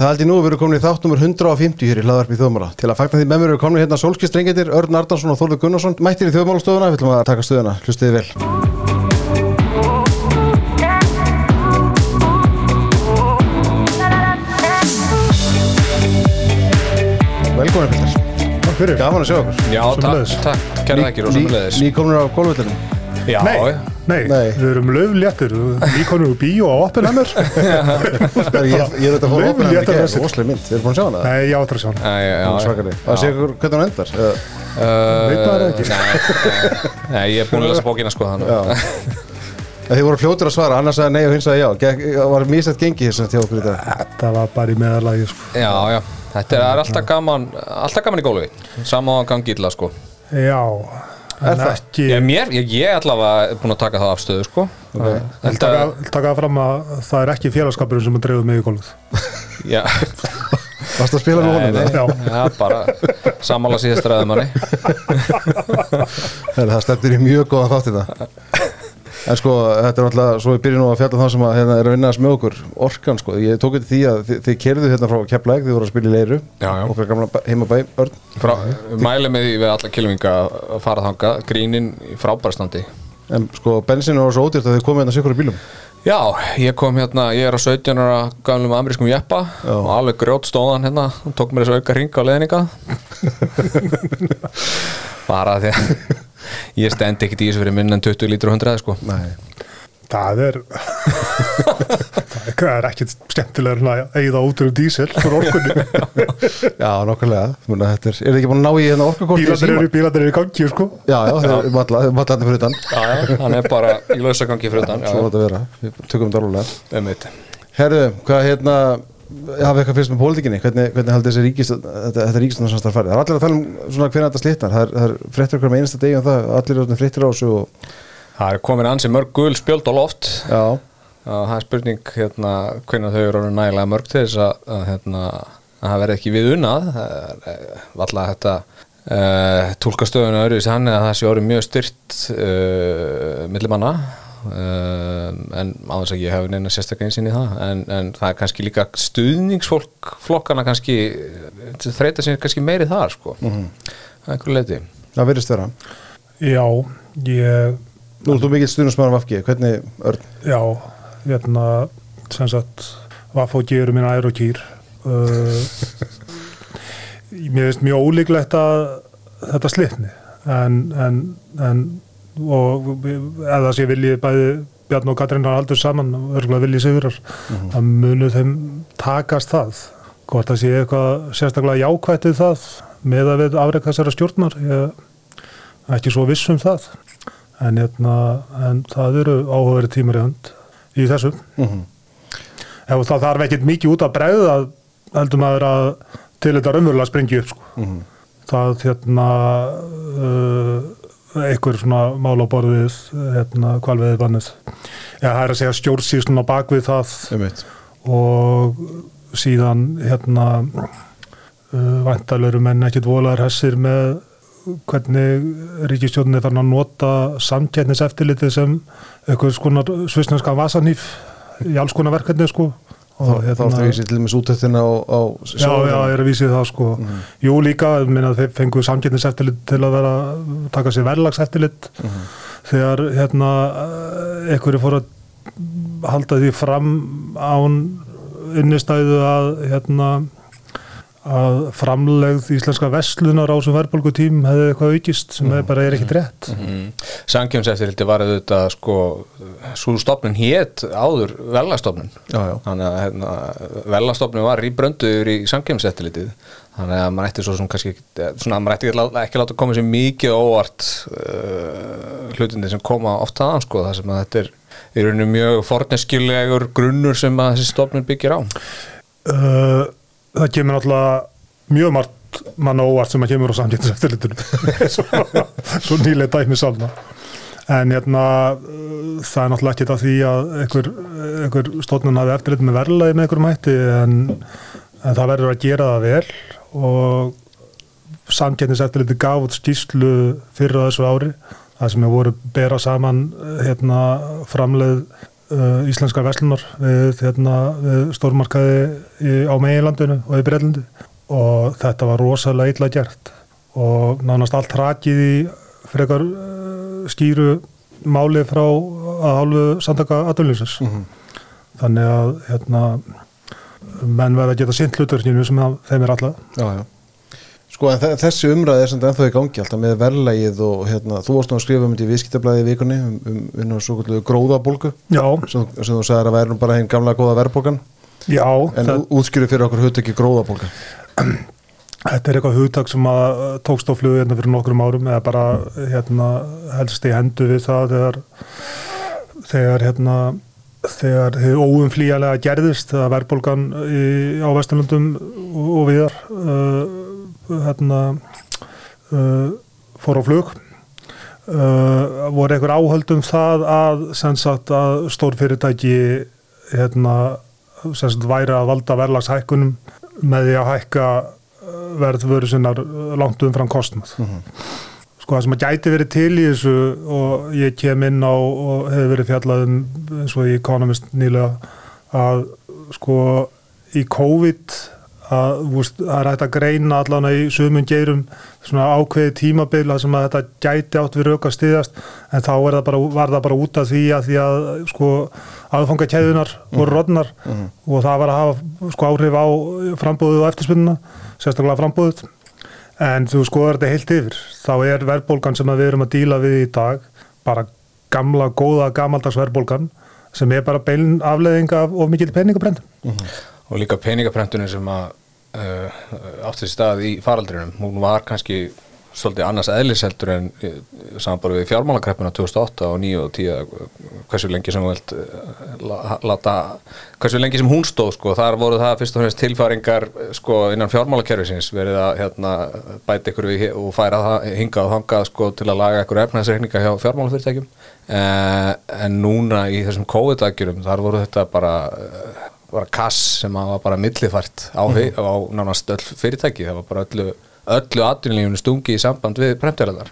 Það held ég nú að við erum komin í þátt numur 150 hér í hlaðarpi þjóðmála. Til að fagna því með mér eru komin hérna sólskistrengetir, Örn Ardarsson og Þorður Gunnarsson. Mættir í þjóðmálastofuna, við ætlum að taka stöðuna. Hlustiði vel. Velkomin Pillar. Takk fyrir. Gaman að sjá okkur. Já, takk, takk, kæra þakkir og sömulegðis Ný komin á gólvöldunum. Já, Nei, nei, Nei. við erum löfléttir, líkonum úr bíó á Oppenheimer. Ég, ég er þetta að fóra Léttar gerð, þessir. roslega mynd. Þið erum búin að sjá hana? Nei, ég áttur að sjá hana. Æ, já, já, Svakari. Það sé ykkur hvernig hún endar. Uh, Veit maður ekki. Nei, nei, ég er búin að lesa bókina sko Já. Þið voru fljótur að svara, annars sagði nei og hins sagði já. Gekk, var mísætt gengi þess að þjá okkur í dag. Þetta var bara í meðalagi, sko. Já, já, þetta er, er alltaf gaman Alltaf gaman í góluvi, sama á gangi illa sko Já, Er en það? ekki... Ég, mér, ég, ég allavega er búin að taka það afstöðu sko Ok. Ég taka, taka fram að það er ekki félagskapurinn sem er dreifð mig í gólfið. Já, Varst að spila með honum? nei, eða? Já. já, bara Samála síðast ræðum Herra, Það stefnir í mjög góða þátt í það En sko, þetta er alltaf, svo við byrjum nú að fjalla um það sem að, hérna, er að vinna þess með okkur Orkan, sko, ég tók eftir því að þið, þið kerðu hérna frá Keflæk, þið voru að spila í Leiru. Já, já. Okkar gamla bæ- heimabæ, Örn. Frá, Mæli með því við alla kilvinga að fara þanga Grínin í frábærstandi En sko, bensinu var svo ódýrt að þið komið hérna sikur í bílum. Já, ég kom hérna, ég er á 17 ára gamlum amerískum jeppa og alveg grjót stóðan hérna. Og tók mér þessu auka ring á leðninga bara því að ég stend ekkit í þessu fyrir minn en 20 lítur og 100 sko. Nei. Það er... það er ekkit skemmtilegur en að eigða út úr dísil fyrir orkunni. Já, nokkulega, Muna, þetta er, er þið ekki búin að ná í hérna orkakorti Bílarnir eru, í gangi, sko. Já, já, þeir eru matla, þeir matla fyrir utan. Já, já, hann er bara í lausagangi fyrir utan Svo þetta að vera, við tökum þetta alveg. Herðu, hvað hérna hafa eitthvað fyrst með pólitíkinni, hvernig, hvernig haldið þessi ríkist, þetta, þetta ríkistunarsamstarf farið? Það er allir að tala um svona hvernig þetta slitnar, það er, það er okkur með einasta degi um það, allir eru fréttir á þessu og Það er komin ansi mörg gul spjöld á loft. Já, það er spurning hérna, hvernig þau eru nægilega mörg til þess að, að, hérna, að það verði ekki við unnað valla þetta uh, tólka stöðuna öðru þessi hann eða það sé orðið mjög styrt uh, millimanna uh, en þess að ég hef neina sérstaklega einsinn í það en, en það er kannski líka stuðningsfólk flokkana kannski þreita sér kannski meiri þar sko mm -hmm. einhverju leiti það verðist vera Já, ég... Nú er þú mikill stuðnusmaður af FG, hvernig, Örn? Já, hérna, sem sagt, G eru mín ær og kýr. Uh, mér finnst mjög ólíklegt að þetta slitni, en, en, en og eða sé viljið bæði Bjarn og Katrín har aldur saman, örgulega viljið sigurar, að munu þeim takast það. Hvort það sé eitthvað sérstaklega jákvættið það með að við afreik þessara stjórnar, ég er ekki svo viss um það en, hérna, en það eru áhugaverið tímar í hönd í þessu Mhm. ef það þarf ekkert mikið út að bregða heldur maður að til þetta raunverulega springi upp sko. Mhm. það hérna uh, einhver svona mál á borðið hérna kvalviðið bannið ja, það er að segja stjórnsýslun á bakvið það. Einmitt. og síðan hérna uh, væntalöru menn ekkert volaður hessir með hvernig ríkistjórnin er farin að nota samkjætniseftilitið sem eitthvað skonar svisnenskan vasanýf í alls konar verkefni sko Þá, er það vísið til dæmis útöktina á, á Já, já, ég er að vísið það sko. Jú líka, meina þeir fengu samkjætniseftilit til að vera, taka sér verðlagseftilit þegar hérna einhverju fór að halda því fram án innistæðu að hérna að framlegð íslenska vestlunar á þessum verðbólgu tím hefði eitthvað aukist sem mm. bara er ekki rétt. Mm. Samkjömseftirliti var auðvitað sko, svo stopnun hét áður velastofnun þannig að hérna, velastofnun var rýbrönduður í samkjömseftirlitið þannig að maður ætti svo sem kannski ekki- svona að maður ætti ekki, lá- ekki láta koma sér mikið óvart uh, hlutindi sem koma oft aðan sko, það sem að þetta er í rauninu mjög forneskjulegur grunnur sem að þessi stofnun byggir á. Uh, Það kemur náttúrulega mjög margt mann óvart sem að kemur á samkjæmniseftilitunum svo, svo nýlega dæmi sálna. En hérna uh, það er náttúrulega ekki það því að einhver, einhver stofnun hafi eftirlit með verðlaði með einhverjum hætti en, en það verður að gera það vel. Og samkjæmniseftiliti gaf út skýslu fyrir þessu ári það sem er voru bera saman hérna, framleið uh, íslenskar veslunar við, hérna, við stórmarkaði á meginlandinu og í Breitlundi og þetta var rosalega illa gert og nánast allt rakið í frekar uh, skýru máli frá að hálfu samtaka aðdöflinsins þannig að hérna, menn verða að geta sint hluturkinu sem þeim er alltaf já, já. Sko en þe- þessi umræð er samt ennþá í gangi alltaf með verðlægið og hérna, þú varst nú að skrifa um þetta í viðskiptablaði í vikunni um, um, um, um gróðabólgu. Sem, sem þú sagðir að væri nú bara hinn gamla góða verðbólgan. Já en það, útskýru fyrir okkur hugtöki gróðabólga. Þetta er eitthvað hugtak sem að tókst á flugu hérna fyrir nokkrum árum eða bara hérna, helst í hendu við það þegar þegar hérna þegar þið óumflýjanlega gerðist þegar verðbólgan í, á Vesturlundum og, og viðar uh, hérna uh, fór á flug. Uh, voru einhver áhöld um það að sagt að stór fyrirtæki hérna sagt væri að valda verðlagshækkunum með því að hækka uh, verðvöru sinnar langt umfram kostnað. Sko það sem að gæti verið til í þessu og ég kem inn á og hefur verið fjallað um eins og í Economist nýlega að sko í COVID að það er hægt að greina allan í sumun geirum svona ákveði tímabila sem að þetta gæti átt við rauk að styðast en þá það bara, var það bara út af því að því að sko aðfanga kæðunar voru rodnar og það var að hafa sko áhrif á frambúðu og eftirspunna sérstaklega frambúðut en þú skoðar þetta heilt yfir þá er verðbólgan sem við erum að díla við í dag bara gamla, góða, gamaldags verðbólgan sem er bara beilin afleðing af of mikil peningabrendum og líka peningaprentunum sem að uh, átti stað í faraldrinum. Hún var kannski svolítið annars eðliseldur en samanbara við fjármálakreppuna 2008 og 9 og 10 hversu lengi sem vilt uh, la- lata, hversu lengi sem hún stóð sko, þar voru það fyrst og fremst tilfæringar sko, innan fjármálakerfisins verið að hérna, bæta ykkur við og færa það hingað og þangað sko, til að laga ykkur efnaðsreikninga hjá fjármálafyrirtækjum. En núna í þessum COVID-aðgjörum þar voru þetta bara bara kass sem var bara millifært á, mm á nánast öll fyrirtæki. Það var bara öllu, öllu atvinnlífunu stungi í samband við premtjaraðar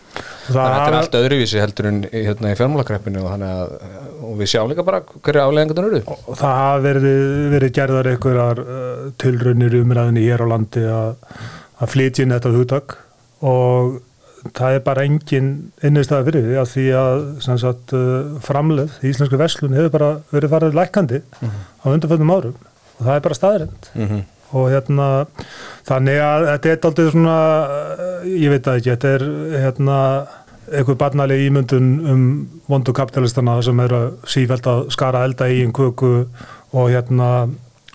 þannig að þetta er allt öðruvísi heldur en hérna, í fjármálakreppinu og, þannig að, og við sjáum líka bara hverju afleggingarnar eru og það hafa verið, verið gerðar einhverjar uh, tilraunir umræðinni hér á landi að, að flytja inn þetta hugtak og það er bara engin innistæða fyrir því að því að sagt, uh, framleð í íslensku verslun hefur bara verið farið lækandi á undanföndum árum og það er bara staðrind Mhm. og hérna þannig að þetta er aldrei svona uh, ég veit það ekki, þetta er hérna einhver barnaleg ímyndun um vondu kapitalistana sem eru sífælt að skara elda í einn köku og hérna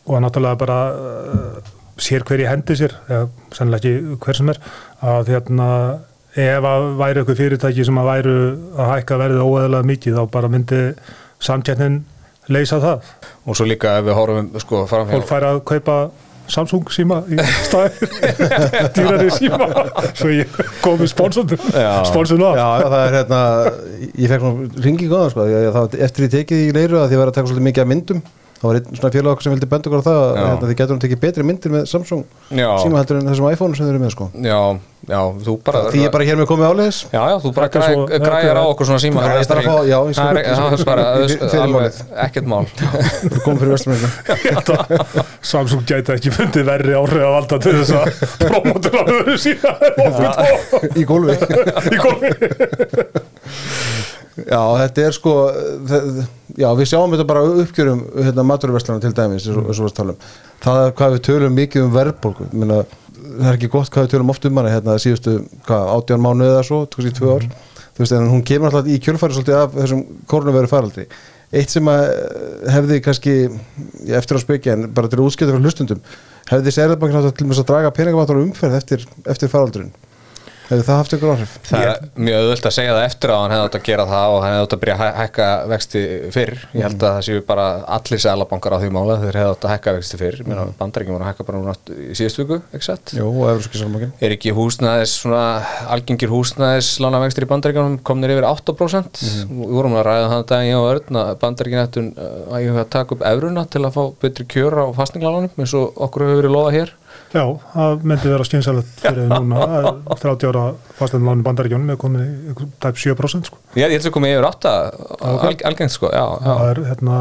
og náttúrulega bara uh, sér hver í hendi sér eða sennilega ekki hver sem er að hérna ef að væri eitthvað fyrirtæki sem að væru að hækka verðið óeðlega mikið þá bara myndi samkjætnin leysa það. Og svo líka ef við horfum sko framfél fólk fær að kaupa Samsung síma í staði dýrari síma. Svo ég kom í sponsornum. Já, af. Já, það er hérna ég fekk svona ringi góða sko því að það, eftir ég tekið í leiru að því að ég var að taka svolítið mikið af myndum það var einn svona félag okkur sem vildi benda okkur á það að Já. hérna, þið getur hann tekið betri myndir með Samsung Já. síma heldur en þessum iPhone sem þið eru með sko. Já, já, þú bara því ég er bara hér með komið áleiðis. Já, já, þú bara Þetta græ, svo- þetta græjar á okkur svona síma. Já, ég skal- Það er- það bara ekkert mál. Komið fyrir vestlumina Samsung gæti ekki fundið verri áhrif að valda til þess að promotur að öðru síðan í gólfi. Í gómi Já, þetta er sko þe- já, við sjáum þetta bara uppgjörum hérna, maturverslunum til dæmis um. það er hvað við tölum mikið um verðbólgu. Minna, það er ekki gott hvað við tölum oft um hana hérna síðustu, hvað, átján mánuði eða svo kannski tvö ár, þú veist, hún kemur alltaf í kjölfæri svolítið af þessum koronaviru faraldri eitt sem að eh, hefði kannski, eftir að spekja en bara til að útskipta fyrir hlustundum hefði Særðarbankin átt að draga peningamátur umferð eftir, eftir faraldurinn hefði það haft ykkur áhrif? Það er mjög auðvöld að segja það eftir á hann hefði átt að gera það og hann hefði átt að byrja að hæ- hækka vexti fyrr. Ég held að það séu bara allir sælabankar á því mála þeir hefði átt að hækka vexti fyrr. Mm. bandaríkjum voru að hækka bara núna í síðust viku satt? Jú, og Evróski Sælbankin Er ekki húsnæðis svona algengir húsnæðis lánavextir í bandaríkjum komnir yfir 8% við vorum að ræða það daginn og örn að Já, það myndi vera skynsalegt fyrir núna að 30 ára fasteign lánu bandaríkjónum er einhver tæp 7% sko. Ég, held að komið yfir átta Ok. al, algengt sko, já, já. Það er hérna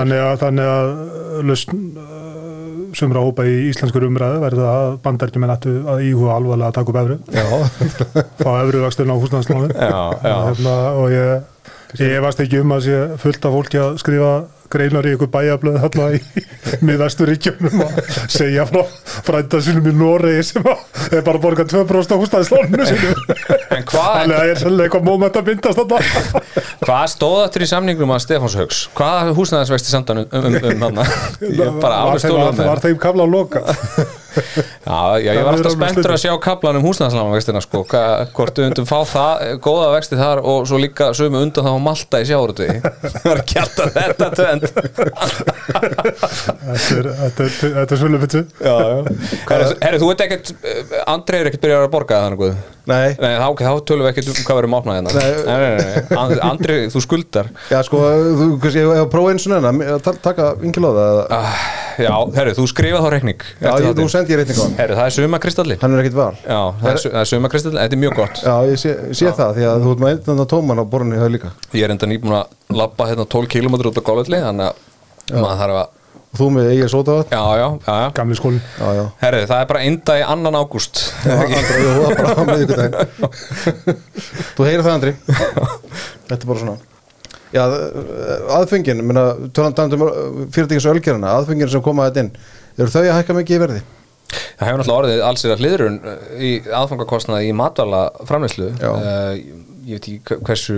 þannig að, þannig að lausn uh, sumra hópa í íslenskur umræðu verður það að bandaríkjumenn ættu að íhuga alvarlega að taka upp efru fá efru vextin á já. hérna, og ég ég varst ekki um að sé fullt af fólki að skrifa greinar í ykkur bæjablöð hérna í miðvesturíkjunum að segja frá frænda sinum í Noregi sem er bara að borga 2% á húsnæðisláninu sinu En hvað, er sannlega eitthvað moment að myndast þetta hvað stóð þetta í samningum að Stefáns Haugs? Hvað húsnæðisvexti samtan um, um, um, um hann? Ég bara stóla var, um þeim kafla að loka Já, já, ég Það var alltaf spenntur að sjá kaplan um húsnæðislámavextina sko, Hva- hvort við undum fá það, góða vexti þar og svo líka sömu undan þá að malta í sjáurötu Það var ekki alltaf þetta tvend þetta er, svölu já Herri, þú veit ekkert, eh, Andrei er ekkert byrjar að borga þannig guð nei. Nei, þá, þá tölum við ekkert um hvað verður máknað hérna. Nei. nei, nei, nei, And- Andri, þú skuldar. Já, sko, þú, kannski, ég hef prófað eins og neina að ta- taka vingil á það ah, Já, herri, þú skrifa þá reikning Já, ég, nú sendi ég reyning á hann. Herri, það er sumakristalli Hann er ekkit var Já, það er, er sumakristalli, þetta er mjög gott. Já, ég sé, sé það, því að þú ert með einn þannig tóman á borðinni það líka. Ég er enda nýbúin að labba hérna 12 km út á gólvelli Þannig að maður þarf að og þú með eigið sótavat Já, já, já, já. Gamli skólin Já, já. Herri, það er bara einda í annan ágúst. Þú heyrir það, Andri? Þetta er bara svona. Já, aðfengin, minna, tölum um fyrirtækis ölgerina, aðfengin sem koma þetta inn eru þau að hækka mikið í verði? Það hefur náttúrulega orðið alls er að hliðrun í aðfangakostnaði í matvala framleyslu Já. Ég veit ekki hve- hversu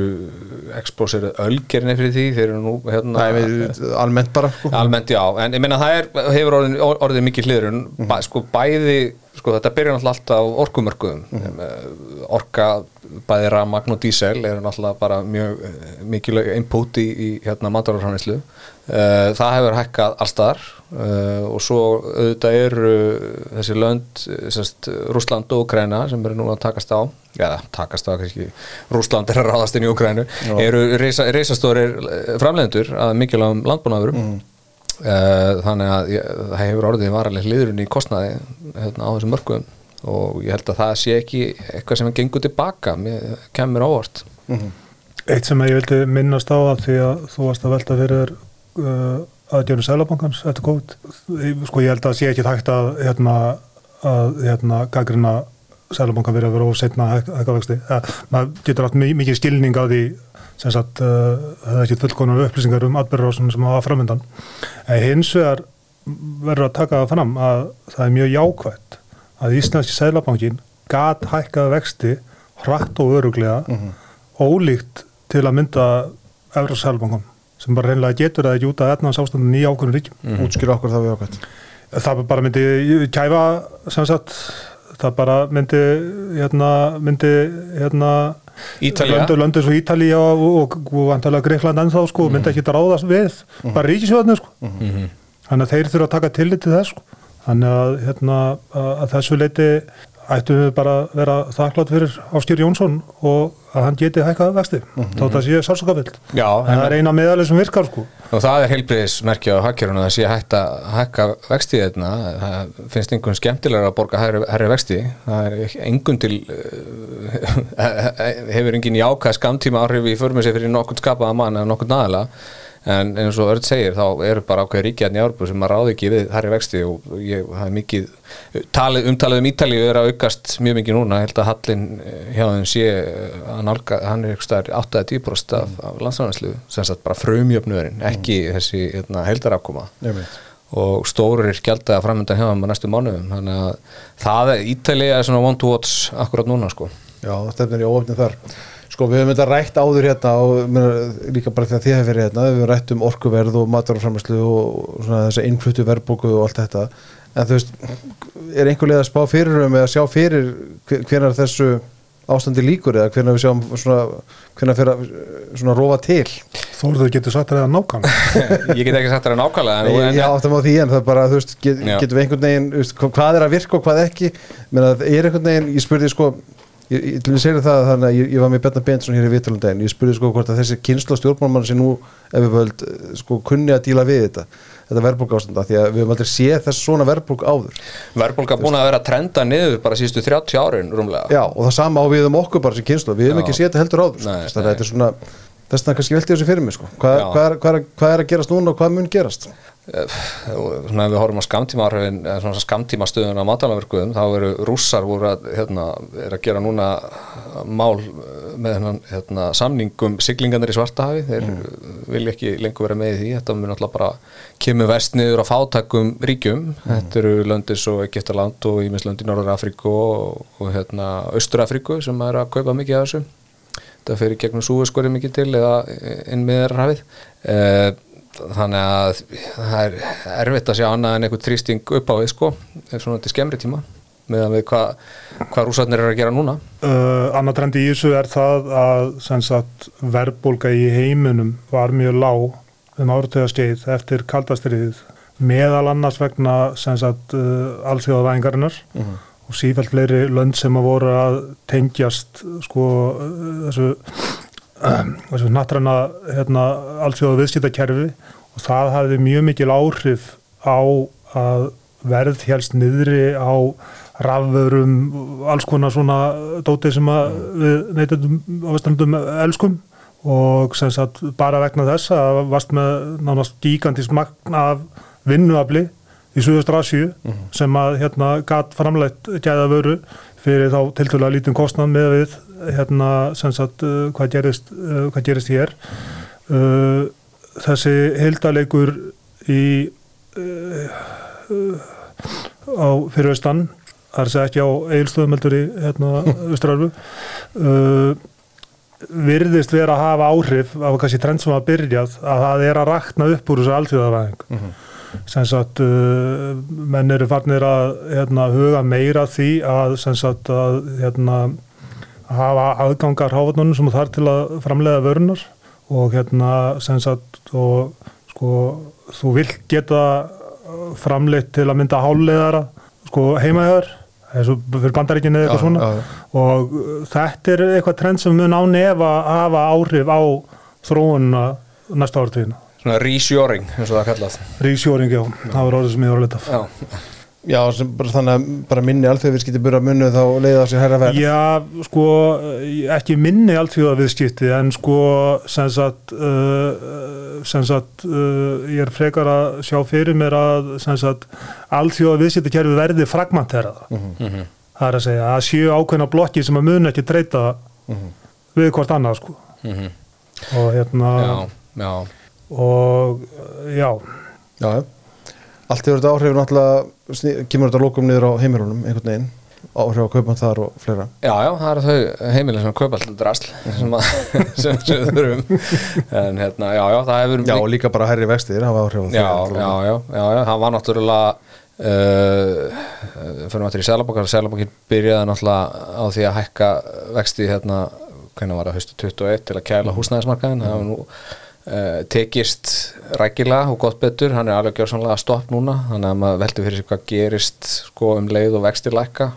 expós eru ölgerinni fyrir því þeir eru nú hérna Nei, við, almennt bara sko. Almennt já, en ég meina það er, hefur orðið, orðið mikið hliðrun bæ, sko bæði, sko þetta byrjar náttúrulega alltaf á orkumörkuðum. Mm. orka, bæði rafmagn og dísel eru náttúrulega bara mjög eh, mikilvæg input í, í hérna matararframleyslu uh, það hefur hækkað allstaðar og svo auðvitað eru þessi lönd, sérst Rússland og Ukraina sem eru núna að takast á. Já, takast á kannski. Rússland er að ráðast inn í Ukraínu, eru reysa, reysastórir framleiðendur að mikilvægum landbúnaðurum. Uh, þannig að ég, það hefur orðið varaleg hliðrun í kostnaði hérna, á þessum mörgum og ég held að það sé ekki eitthvað sem gengur tilbaka mér kemur ávart Eitt sem ég vildi minnast á að því að þú varst að velta fyrir uh, aðdjónu Sælabankans eftir COVID. Sko ég held að sé ekki hægt að hérna, að hérna gaggrina Sælabankan verið að vera ósetna hækkavexti. Maður getur mi- mikið skilning á því sem sagt það er ekki fullkonar upplýsingar um atbyrðarásunum sem hafa framöndan. En hins vegar verður að taka það fram að það er mjög jákvætt að Íslandski Sælabankin gat hækkað vexti hratt og öruglega ólíkt til að mynda Európa-Sælbankum sem bara reynilega getur það ekki út að etna sástandun í ákveðnum ríkjum. Mhm. Útskýra okkur það við ákvæmt Það bara myndi kæfa sem sagt, það bara myndi hérna, myndi hérna Ítalía. löndu, löndu svo Ítalía og, og, og Greikland ennþá sko, myndi ekki ráðast við bara ríkisjóðinu sko þannig að þeir þurfa að taka tillit til þess sko. þannig að, hérna, að þessu leiti ættum við bara að vera þakklátt fyrir Áskýr Jónsson og að hann geti hækkað vexti þótt að sé sársakavill Já, en það er eina meðalið sem virkar sko. Og það er heilbriðismerkja á hakkjöruna að sé hægt að hækka vexti þetta það finnst einhvern skemmtilega að borga herri, herri vexti. Það er engun til uh, hefur engin jákað skamtíma áhrif í förmur sig fyrir nokkurn skapaða mann eða nokkurn aðila en eins og Örd segir þá eru bara ákveði ríkjarni árbu sem að ráði ekki við herri vexti og ég, það er mikið talið, umtalið um Ítalíu er að aukast mjög mikið núna, ég held að Hallin eh, hjá þeim sé eh, að nálga, hann er eitthvað 8-10% af, af landsfæðanslu sem sagt bara frumjöfnurinn, ekki þessi hérna, heldarafkoma og stórir gjaldaða framöndan hjá þeim á næstu mánuðum, þannig að það er Ítalía er svona one to watch akkurat núna sko. Já, stefnir í óöfni þar Sko, við höfum þetta rætt áður hérna og meina, líka bara því að þið hefur verið hérna við höfum rætt um orkuverð og matarframlæslu og svona þessi innfluttu verðbóku og allt þetta. En þú veist, er einhver leið að spá fyrir um eða sjá fyrir hvernig þessu ástandi líkur eða hvernig við sjáum svona, hvernig fyrir að svona rofa til? Þóruður getur sagt það nákvæmlega. Ég get ekki sagt það nákvæmlega en, Ég, ég áttum á því en það er bara, þú veist, get, getum við einhvern veginn, hvað er að virka og hvað ekki? Menn að er einhvern veginn, ég spurði sko ég, ég, til að segja það þannig að ég, ég var með Betna Bensson hér í Vitalundaginn, ég spurði sko hvort að þessi kynsla stjórnmálmann sem nú ef við völd sko kunni að díla við þetta þetta verðbólk ástanda því að við höfum aldrei séð þess svona verðbólk áður. Verðbólka búin að vera að trenda niður bara síðustu 30 árin rúmlega. Já, og það sama á við um okkur bara sem kynslu við höfum ekki séð þetta heldur áður sko. Nei, Þess að þetta er svona þess vegna kannski velti þessu fyrir mig sko. hvað, Já. hvað, er, hvað, er, hvað er að gerast núna og hvað mun gerast? Eh, svona ef við horfum á skamtíma eða svona skamtíma stöðun á matalaverkuðum þá eru rússar voru að, hérna, er að gera núna mál með hennan hérna, samningum siglingarnir í Svartahafi. Þeir vilja ekki lengur vera með í því. Þetta mun alltaf bara kemur verst niður á fátækum ríkjum. Þetta eru löndis og Egyptaland og ímislönd í Norður Afríku og, og hérna, Östur Afríku sem er að kaupa mikið af þessu. Þetta fyrir gegnum súeskorið mikið til eða inn með hafið eh, þannig að það er erfitt að sjá annað en einhvern þrýsting upp á við sko, svona til skemmri tíma meðan við hvað hva rússarnir eru að gera núna. Uh, annar trend í þessu er það að sagt, verðbólga í heiminum var mjög lág um áratöðaskeið eftir kaldastriðið meðal annars vegna sem sagt, uh, alþjóðavæðingarinnar og sífælt fleiri lönd sem að voru að tengjast sko, uh, þessu nattræna hérna, alþjóða viðskiptakerfi og það hafði mjög mikil áhrif á að verð helst niðri á rafvörum, alls konar svona dótið sem við neytendum á vesturlundum elskum. Og sem sagt bara vegna þess að varst með nánast gigantísk magn af vinnuafli í Suðastur Asíu sem að hérna gat framleitt gæða vöru fyrir þá tiltölulega lítinn kostnað með við hérna sem sagt uh, hvað gerist, uh, hvað gerist hér. Uh, þessi heildaleikur í á fyrirvestan það er að segja ekki á eilstöðum heldur í hérna austrarfu uh, virðist vera að hafa áhrif af kannski trend sem að byrjað að það er að rakna upp úr þessu alþjóðavæðing sem sagt uh, menn eru farnir að hérna, huga meira að því að sagt að hérna, hafa aðgangar hávarnunum sem þarf til að framlega vörunar og hérna sagt og sko þú vilt geta framleitt til að mynda háleðara sko heimaðar fyrir bandaríkinu eða eitthvað svona já, já. og þetta er eitthvað trend sem mun á nefa hafa áhrif á þróunna næsta áratíðina svona reshoring eins og það er kallað. Rísjóring, já, það var orðið sem ég var að leta Já, Já, sem bara þannig að bara minni alþjóðviðskipti byrja munnu þá leiða sér herra verð. Já, sko, ekki minni alltfjóða viðskipti en sko, sem sagt, uh, sem sagt, uh, ég er frekar að sjá fyrir mér að, sem sagt, alltfjóða viðskipti kerfi verði fragmenteraða. Mhm. Það er að segja að séu ákveðna blokki sem að mun ekki treyta við hvort annað, sko. Mhm. Og hérna, já, já og já, Já, já. Allt hefur þetta áhrif náttúrulega kemur þetta lókum niður á heimilunum einhvern veginn, áhrif á kaupan þar og fleira? Já, já, það eru þau heimilin sem kaupa alltaf drasl sem, að, sem, sem við þurfum. En hérna, já, já, það hefur Já, og líka bara herri vextir hafa áhrif á já, það. já, já, já, já, það var náttúrulega uh, fyrir maður til í Sælabankar Sælabankin byrjaði náttúrulega á því að hækka vexti hérna, hvernig var það, haustu 21 til að kæla húsnæðismarkaðin það var nú uh, tekist rækilega og gott betur, hann er alveg gjörsamlega stopp núna, þannig að maður veldur fyrir sig hvað gerist sko um leið og vexti lækka.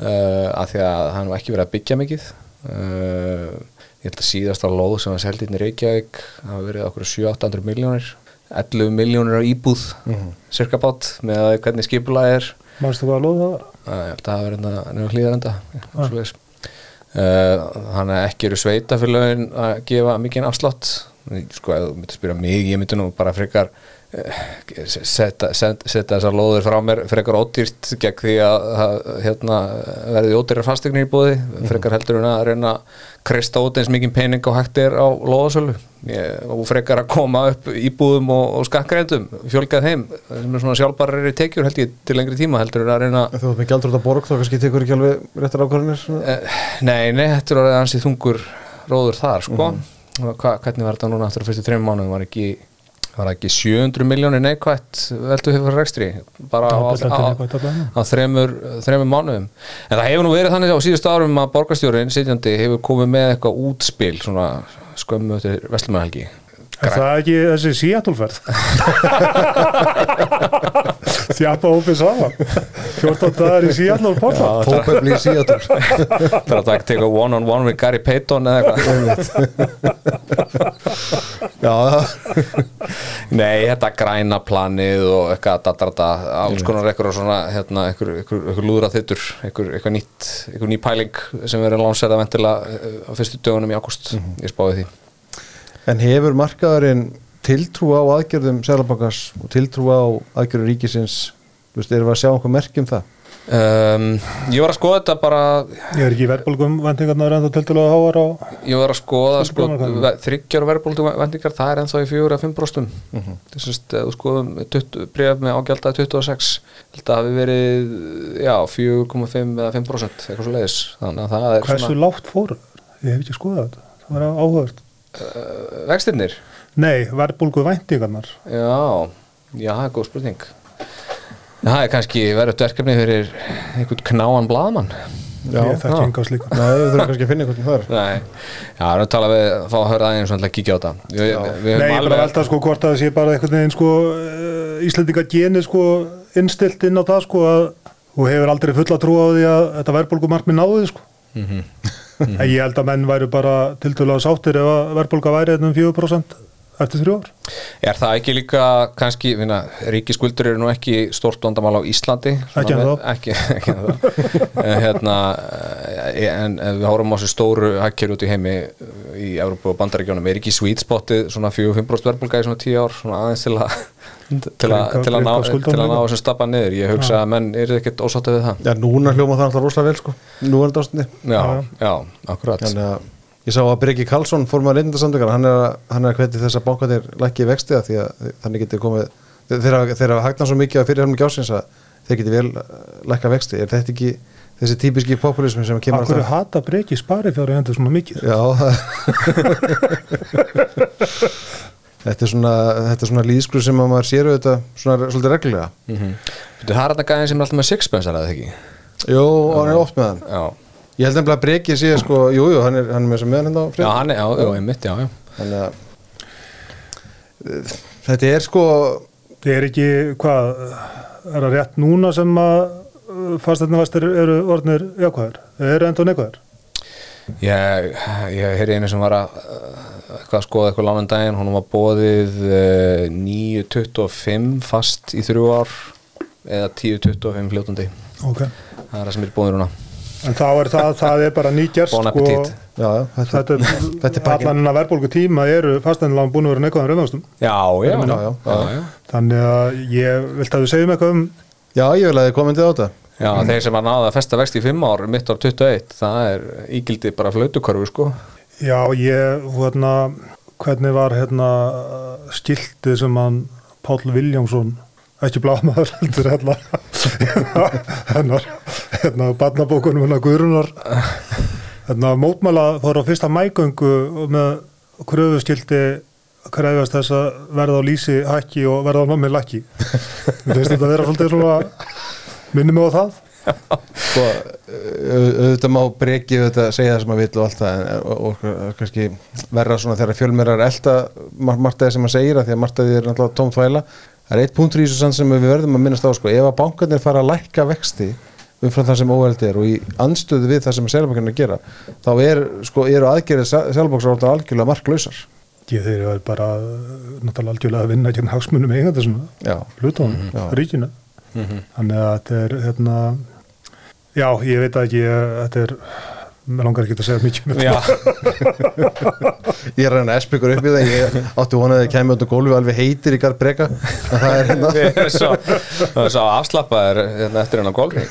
Uh, af því að hann var ekki verið að byggja mikið. Uh, ég held að síðast á lóð sem var seldið í Reykjavík hafa verið okkur 700-800 miljónir 11 miljónir á íbúð cirka bát með að hvernig skipulað er. Mannstu hvað að loða það var? að ég held að það var hérna nefnir hlýðarenda uh, þannig að ekki eru sveitafélögin að gefa mikið afslátt sko ef þú myndir spyrja mig ég myndi nú bara frekar uh, setja, set, setja þessar lóðir frá mér frekar ódýrt gegn því að, að hérna, verði ódýrar fastegnir í búði frekar heldur en að reyna að krista út eins mikið pening og hægt er á lóðasölu. Ég- og frekar að koma upp íbúðum og, og skakkreindum fjölgað heim sem er svona sjálfbarar í tekjur held ég til lengri tíma heldur en að reyna þú ert með gældur út að borg þá kannski tekur ekki alveg réttar ákvarðanir svona. Eh, Nei, nei, þetta er orðið ansið þungur róður þar, sko. Og hva, hvernig var þetta núna aftur á fyrstu þreim mánuðum? Var ekki, var ekki 700 miljónir neikvætt veldu hefur rekstri? Bara á, á, á þremur, þremur mánuðum. En það hefur nú verið þannig á síðustu árum að borgarstjórin sitjandi hefur komið með eitthvað útspil svona skömmu eftir Vestlumæðhelgi Er það ekki þessi Seattle-ferð? þjapa hópið saman. 14 dagar í porta Tópefli í Seattle. Það er að teka one on one við Gary Payton eða eitthvað. Já, Nei, þetta græna planið og eitthvað alls konar eitthvað svona, hérna, eitthvað, lúðra þittur eitthvað, eitthvað nýtt, eitthvað ný pæling sem verður lánserða ventilega eh, á fyrstu dögunum í ágúst, ég spáði því en hefur markaðurinn tiltrú á aðgerðum Sælabankars og tiltrú á aðgerðum ríkisins? Þú veist, erum við að sjá einhver merkjum það? um, Ég var að skoða þetta bara ég er ekki í verðbólgum vendingarnar en það teltulega háar á ég var að skoða sko, þryggjar verðbóldu vendingar, það er ennþá í 4-5 brostum þess að þú skoðum breyf með ágjaldað 26 þetta hafi verið já, 4,5 eða 5 brosent eitthvað svo leiðis að er hversu lágt fóru ég hef ekki skoðað þetta. Það var áhugast uh, vextirnir? Nei, verðbólgu vendingarnar Já, já, það er góð spurning. Það er kannski verið verkefni fyrir einhvern knáan blaðmann Já, ég þekki já. enga slíka. Nei, við þurfum kannski að finna einhvern þar Nei, já, við erum að tala við fá að höra aðeins að kíkja á þetta Við, við, við Nei, höfum ég er bara að velta sko hvort að það sé bara einhvern veginn sko uh, Íslendinga geni sko innstilt inn á það sko að þú hefur aldrei fulla trú á því að þetta verðbólgumarkmi náði sko Mhm. en ég held að menn væru bara tiltölulega sáttir ef að verðbólga væri hérna um 4% eftir þrjú ár Er það ekki líka kannski, vinna, ríkiskuldur eru nú ekki stort vandamál á Íslandi Ekki ennþá. með- Ekki, ekki. En hérna, eh, en ef við horfum á þessu stóru hakkjör út í heimi eh, í Európa og Bandaríkjónum, er ekki sweet spotið svona 4-5% verðbólga í svona 10 ár svona aðeins til að til að, Greiðka- til að ná, þessum stappa niður. Ég hugsa að menn eru ekkert ósáttið við það. Já, núna hljóma það alltaf rosalega vel sko. Nú er þetta ástandi Já, já, akkurat. Þannig að ég sá að Breki Karlsson fór maður reyndasamtökar hann er að, hann er að hveti þess að bankatir lækki vexti að því að þannig getur komið þeir þeir hafa hagnað svo mikið að fyrir hennum gjásins að þeir geti vel uh, lækka vexti. Er þetta ekki þessi típiski populismi sem kemur Akkur hata breyki spari fjár í hendur svona mikið? Já. Þetta er svona þetta er svona líðskru sem að maður sér auðvitað svona svolítið reglulega. Mm -hmm. Það er þetta gæðin sem er alltaf með sixpence er það ekki? Jú, og hann er oft með hann. Já, Ég held nefnilega að Breki sé sko, jú, jú, hann er, hann er með þess að með hann á já frið hann er, já, já, einmitt, já, já. Þannig að uh, þetta er sko Það er ekki, hvað er það rétt núna sem að fastætnavæstir eru orðnir jákvæður, eru enda neikvæður Ég, ég heyri einu sem var að eitthvað að skoða eitthvað lánum daginn. Hún var bóðið uh, 9.25 fast í þrjú ár eða 10.25 fljótandi. Ok, það er það sem er bóðið núna. En þá er það, það er bara nýgerst Bon appetit. Já, já, þetta, þetta Þetta er er pakkinn. allan að verðbólgu tíma eru fastætnalán búin að vera neikvæður raunvastum Já, já, Já, já, já. já. þannig að ég vilt að við segjum eitthvað um já, ég vil að þið komið til á þetta Já, þeir sem að náða að festa vext í 5 ár mitt ár 21, það er ígildi bara flautukörfu sko. Já, ég, hérna hvernig var hérna skiltið sem hann Páll Viljámsson ekki blámaður heldur hérna hennar hérna barnabókunum hennar Guðrunar hérna mótmæla fór á fyrsta mægöngu með kröfuskildi krefjast þess að verða á lýsi hækki og verða á með lakki. Mér finnst þetta að vera svolítið svona minnum mig á það? Sko, au- auðvitað má Breki auðvitað segja það sem maður vill og allt það en, og, og, kannski verra svona þegar fjölmeirar elta margt að sem maður segir að því að margt að því er náttúrulega tóm þvæla það er eitt punktur í þessu sann sem við verðum að minnast á sko, ef að bankarnir fara að lækka vexti umfram það sem óeld er og í anstöðu við það sem seljabankarnir gera þá er, sko, eru aðgerðið seljabankar algjörlega marklausar. Ég þeir eru bara náttúrulega algjörlega að vinna Já. ríkinu þannig að þetta er hérna já, ég veit að ekki þetta er, mér langar ekki að segja mikið um Já, ég er að reyna ykkur upp í það ég átti vonað að þið kemur út á gólfi alveg heitir í en það er hérna. Það er svo afslappaðir hérna, eftir hennar gólring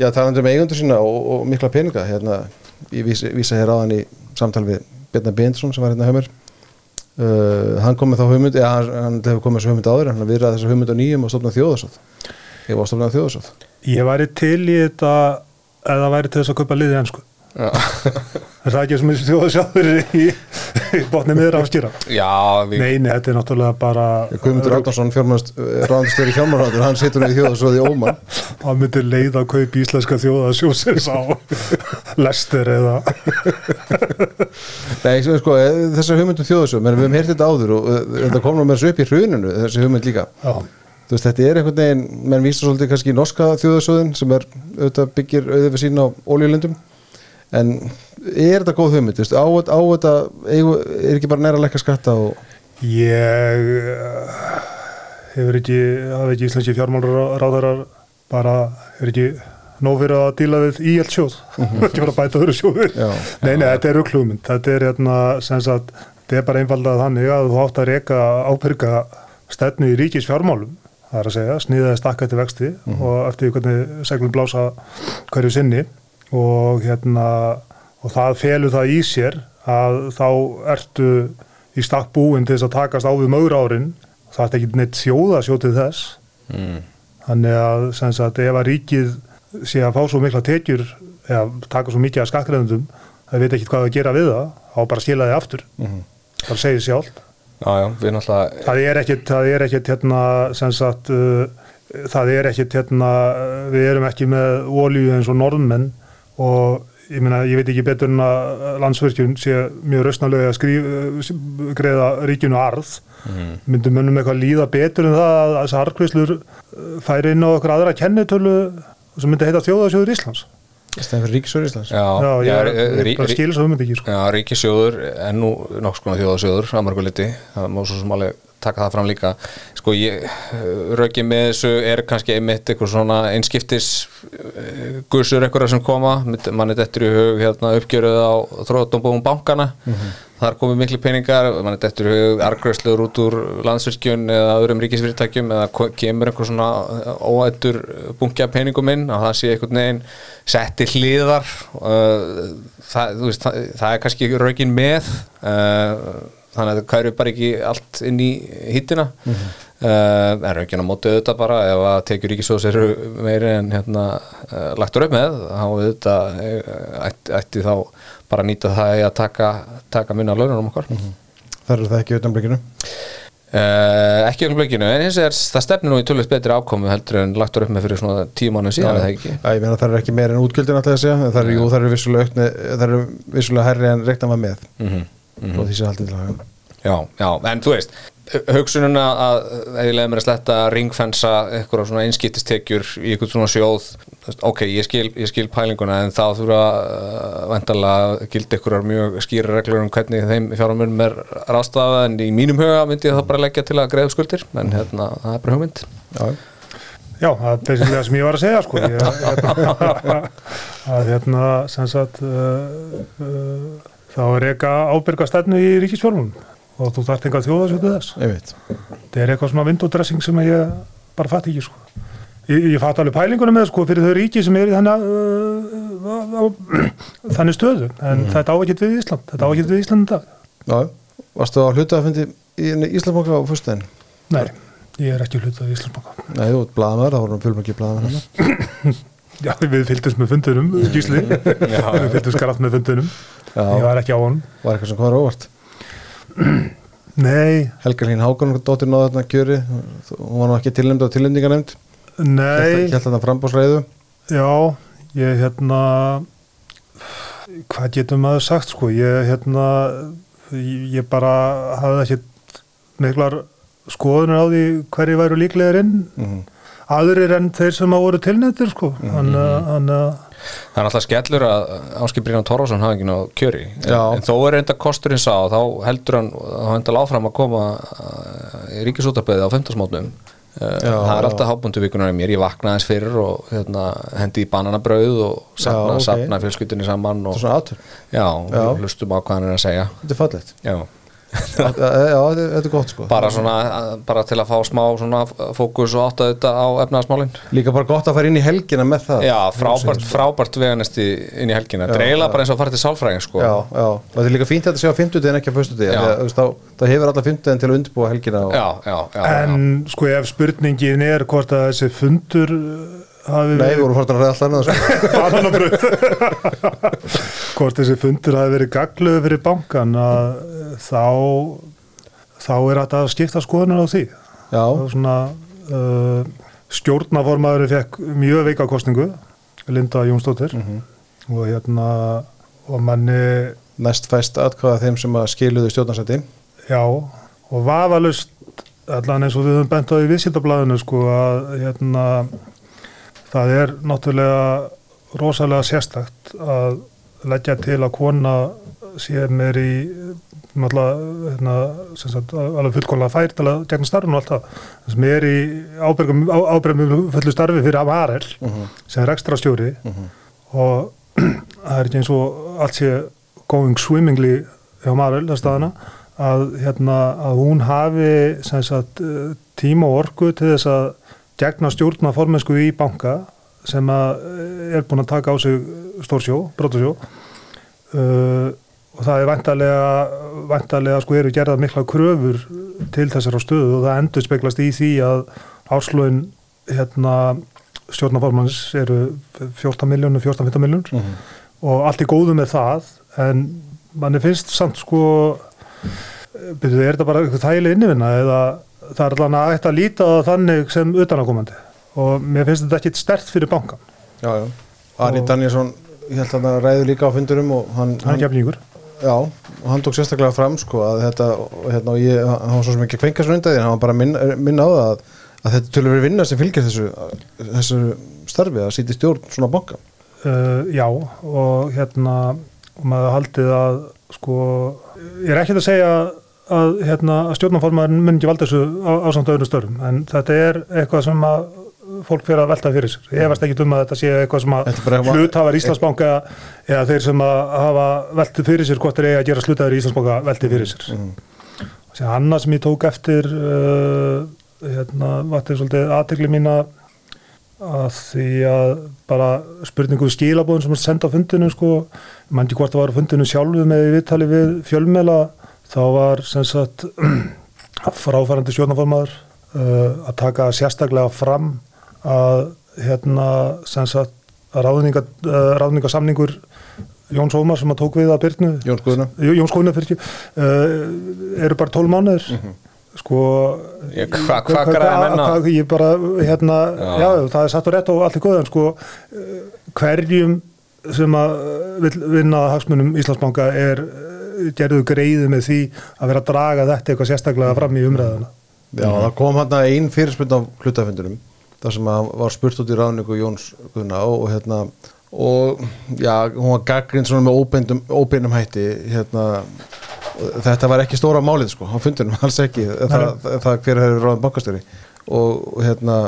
Já, talandi um eigundur sína og, og mikla peninga hérna, ég vísa, vísa hér á hann í samtal við Bjarnar Bindrsson sem var hérna mér uh, hann kom með þá hugmynd eða hann, hefur komið þessu hugmynd áður hann viðraði þessu hugmynd á nýjum og stofnað þjóðarsóð ég var stofnað þjóðarsóð ég væri til í þetta eða væri til þess að kaupa liðið ennsku Já, er það ekki sem þjóða sjáður í botni miður áskýra Já, við, Nei, nei, þetta er náttúrulega bara Guðmundur Átnarsson, ráðandstöður í fjármálaráður hann situr nefnir þjóðasjóði Óman. Hann myndir leið að kaupa íslenska þjóða sjósins á lestir eða Nei, sko, sko, þessar hugmyndum þjóðasjóð menn við hefum heyrt þetta áður og uh, þetta kom nú með þessu upp í hruninu, þessi hugmynd líka. Já, þú veist, þetta er einhvern veginn menn vísa svolítið kannski í norska þjóðasjóðin sem er auðvitað byggir auðvitað við sína á ólíulindum en er þetta góð hugmynd, á, á þetta er ekki bara næra að lekka skatta og ég eh, hefur ekki hafa ekki íslenski fjármálráðarar bara er ekki nóg fyrir að díla við í allt sjóð ekki bara bæta öðru sjóður nei, nei, þetta er rugglugmynd þetta er hérna, sem sagt þetta er bara einfaldað þannig að þú átt að reyka ábyrga stefnu í ríkis fjármálum það er að segja, sniðaði stakka eftir vexti og eftir hvernig seglum blása hverju sinni og hérna og það felur það í sér að þá ertu í stakk búin til þess að takast á við mögur árin það er ekki neitt þjóðasjótið þess. Mm, þannig að sem sagt ef að ríkið sé að fá svo mikla tekjur eða taka svo mikið af skattgreðendum það veit ekki hvað að gera við það þá bara skila þið aftur. Bara segið sjálf já, já, náttúrulega það er ekkit, það er ekkit hérna sem sagt uh, það er ekkit hérna við erum ekki með olíu eins og norðmenn og ég meina ég veit ekki betur en að landsverkjun sé mjög rausnalega að skrif, greiða ríkinu arð. Mm, myndum mönnum eitthvað líða betur en það að þessar arðgreislur færi inn á okkur aðra kennitölu sem myndi heita þjóðasjóður Íslands? Stæðan fyrir Ríkisjóður Íslands? Já, já, já, ég, ég rí- bara skilur svo myndi ekki sko. Já, ríkisjóður er nú nokks konar þjóðasjóður að mörgu liti, það má svo sem alveg taka það fram líka. Sko ég röki með þessu er kannski einmitt eitthvað svona einskiptis uh, gursur eitthvað sem koma mann er dettur í hug hérna, uppgjöruð á þróttumbúum bankana þar komið miklu peningar mann er dettur í hug argröðslur út úr landsvirkjun eða öðrum ríkisfyrirtækjum eða kemur einhver svona óættur bunkja peningum inn að það sé einhvern veginn setti hliðar það, veist, það, það er kannski rökin með uh, þannig að það kæru bara ekki allt inn í hittina. Mm -hmm. uh, en rökin á móti auðvitað bara ef að tekjur ríkisjóðs eru meiri en hérna uh, lagtur upp með þá auðvitað uh, ætti, ætti þá bara að nýta það að taka, taka minna launum okkar. Þar er það ekki utan blikinu Uh, ekki um blökinu, en hins vegar það stefnir nú í tölvist betri ákomu heldur en lagtur upp með fyrir svona tíu mánu síðan ekki? Já, ég meina það er ekki meira en útgjöldin alltaf að segja það er, jú, það er vissulega, það er vissulega herri en reikna var með. Mm -hmm. Og því sé haldið til að hafa Já, já, en þú veist hugsununa að ef ég leiði mér að sletta ringfensa eitthvað svona einskiptistekjur í eitthvað svona sjóð þú ok, ég skil, ég skil pælinguna en þá þurfa uh, vantarlega gildi eitthvað mjög skýra reglur um hvernig þeim fjármunum er rástafa en í mínum huga myndi ég það bara leggja til að greiða skuldir en hérna, það er bara hugmynd. Já, Já, það er basically það sem ég var að segja sko. að hérna sem sagt uh, uh, þá er eitthvað ábyrga stefnu í ríkisfjármálum og þú þarft enga þjóðasjótið þess. Ég veit þetta er eitthvað svona vindódressing sem ég bara fatt ekki sko. ég, ég fatt alveg pælingunum með sko, fyrir þau ríki sem er í þannig, uh, uh, þannig stöðu. En þetta á ekki við Ísland. Þetta á ekki við Ísland dag. Já, varstu á hlutafundi í Íslandbanka á fyrstæðin? Nei, ég er ekki hlutað í Íslandsbanka. Nei, þú ert blaðamæður, það voru fjölmörki blaðamæður hérna. Já, við fylgdumst með fundunum, Gísli. Við fylgdumst grátt með fundunum. Ég var ekki á honum. Var eitthvað sem var óvart? Nei, Helga Hlín Hákon, dóttir náða þarna kjöri hún var nú ekki tilnæmd á tilnæmdinganemnd nei. Hjælt þarna frambóðsræðu Já, ég hérna hvað getur maður sagt sko? Ég hérna ég ég bara hafði ekki miklar skoðunar á því hverju væru líklegir inn. Mhm. aðrir en þeir sem að voru tilnættir sko. Hann að Það er alltaf skellur að Áskip Brynjan Torfason hafi ekki ná kjöri. Já. en þó er enda kosturinn sá þá heldur hann, þá hendur áfram að koma uh, í ríkisútarbeði á 15 smótnum uh, Já, það er alltaf hábundu vikunar í mér, ég vaknaði þess fyrir og hérna, hendi í bananabrauð og safna, Já, ok. safna fjölskyldinni saman og, Já. og hlustum á hvað hann er að segja. Þetta er fallegt. Já, Já, þetta er gott sko bara svona, bara til að fá smá svona fókus og átta þetta á efnaðasmálin Líka bara gott að fara inn í helgina með það Já, frábært, frábært veganesti inn í helgina Dreila bara eins og að fara til sálfræðing sko. Já, já, og þetta er líka fínt að þetta sé á 50 en ekki á 1. Já. Það hefur alla 50 til að undirbúa helgina og, já, já, já, já. en sko ef spurningin er hvort að þessi fundur Nei, við vorum fórtan að ræða alltaf annað sko. hvort þessi fundur hafi verið gagluðu fyrir bankan að þá þá er þetta að skipta skoðunar á því. Já, svona uh, stjórnaformaðurinn fekk mjög veika kostningu Linda Jónsdóttir. Mhm. og hérna og manni næst fæst atkvæða þeim sem að skiluðu stjórnarsætti Já, og vafalust allan eins og við höfum bent á í viðsýndablaðinu sko að hérna það er náttúrulega rosalega sérstakt að leggja til að kona sé mér í náttúrulega hérna, sem sagt, alveg fullkonlega fær til að gegna starfinu og allt það. Sem er í ábyrgum, ábyrgum fullu starfi fyrir Amarel sem er ekstra stjóri og það er ekki eins og allt sé going swimmingly hjá Marvel að staðana að, hérna, að hún hafi sem sagt, eh, tíma og orku til þess að gegna stjórna formensku í banka sem eh, er búin að taka á sig stórsjó, brotasjó uh, og það er væntalega, væntalega sko eru gerðað mikla kröfur til þessara stöðu og það endur speglast í því að áslögin hérna stjórnaformans eru 14 miljónur, 14-15 miljónur Mhm. og allt er góðu með það en manni finnst samt sko byrjuðu, er þetta bara eitthvað þægileg innivinna eða það er allan að ætta að líta á þannig sem utanakomandi og mér finnst þetta ekki stert fyrir bankan Já, já. Ari Danielsson, ég held að það ræður líka á fundurum og hann, hann gefningur Já, og hann tók sérstaklega fram sko að þetta, og hérna, og ég, hann var svo sem ekki að kvenka svo undan því, hann var bara að minna, á það að, að þetta tölur verið vinna sem fylgir þessu, þessu starfi að sýti stjórn svona banka. uh, já og hérna og maður haldið að sko ég er ekki að segja að, hérna, að stjórnaformaðurinn mun ekki valda þessu á, á samt öðrum störum en þetta er eitthvað sem að fólk fyrir að velta fyrir sér. Ég hefast ekki um að þetta sé eitthvað sem að hluthafar Íslandsbanka eða þeir sem að hafa veltið fyrir sér hvort er eiga að gera slutaður í Íslandsbanka veltið fyrir sér. Mm. Sér annað sem ég tók eftir uh, hérna, vatnið svolítið aðtegli mína að því að bara spurningu skilabóðum sem er senda á fundinu sko, mann ekki hvort það var á fundinu sjálfu með viðtali við fjölmela þá var sem sagt fráfærandi stjórnaformaður uh, að taka sérstaklega fram að hérna sem sagt ráðninga, uh, ráðningasamningur Jóns Ómar sem að tók við að Byrnu Jón Guðna. Jóns Góðna fyrir uh, eru bara 12 mánuður sko Ég- hva- hvað græða menn á? hvað- ég bara hérna Já. já. það er satt og rétt og allt er góð en sko hverjum sem að vinna að hagsmunum Íslandsbanka er gerðu greiði með því að vera að draga þetta eitthvað sérstaklega fram í umræðuna. Já, það kom hann að ein fyrirspund á hlutafundunum, þar sem að var spurt út í ráðningu Jóns Guðna og, og hérna, og já, hún var gaggrind svona með óbeinum, óbeinum hætti, hérna, og þetta var ekki stóra málið sko, á fundunum, alls ekki, það, það, það hver hefur ráðin bankastjóri? Og, og hérna,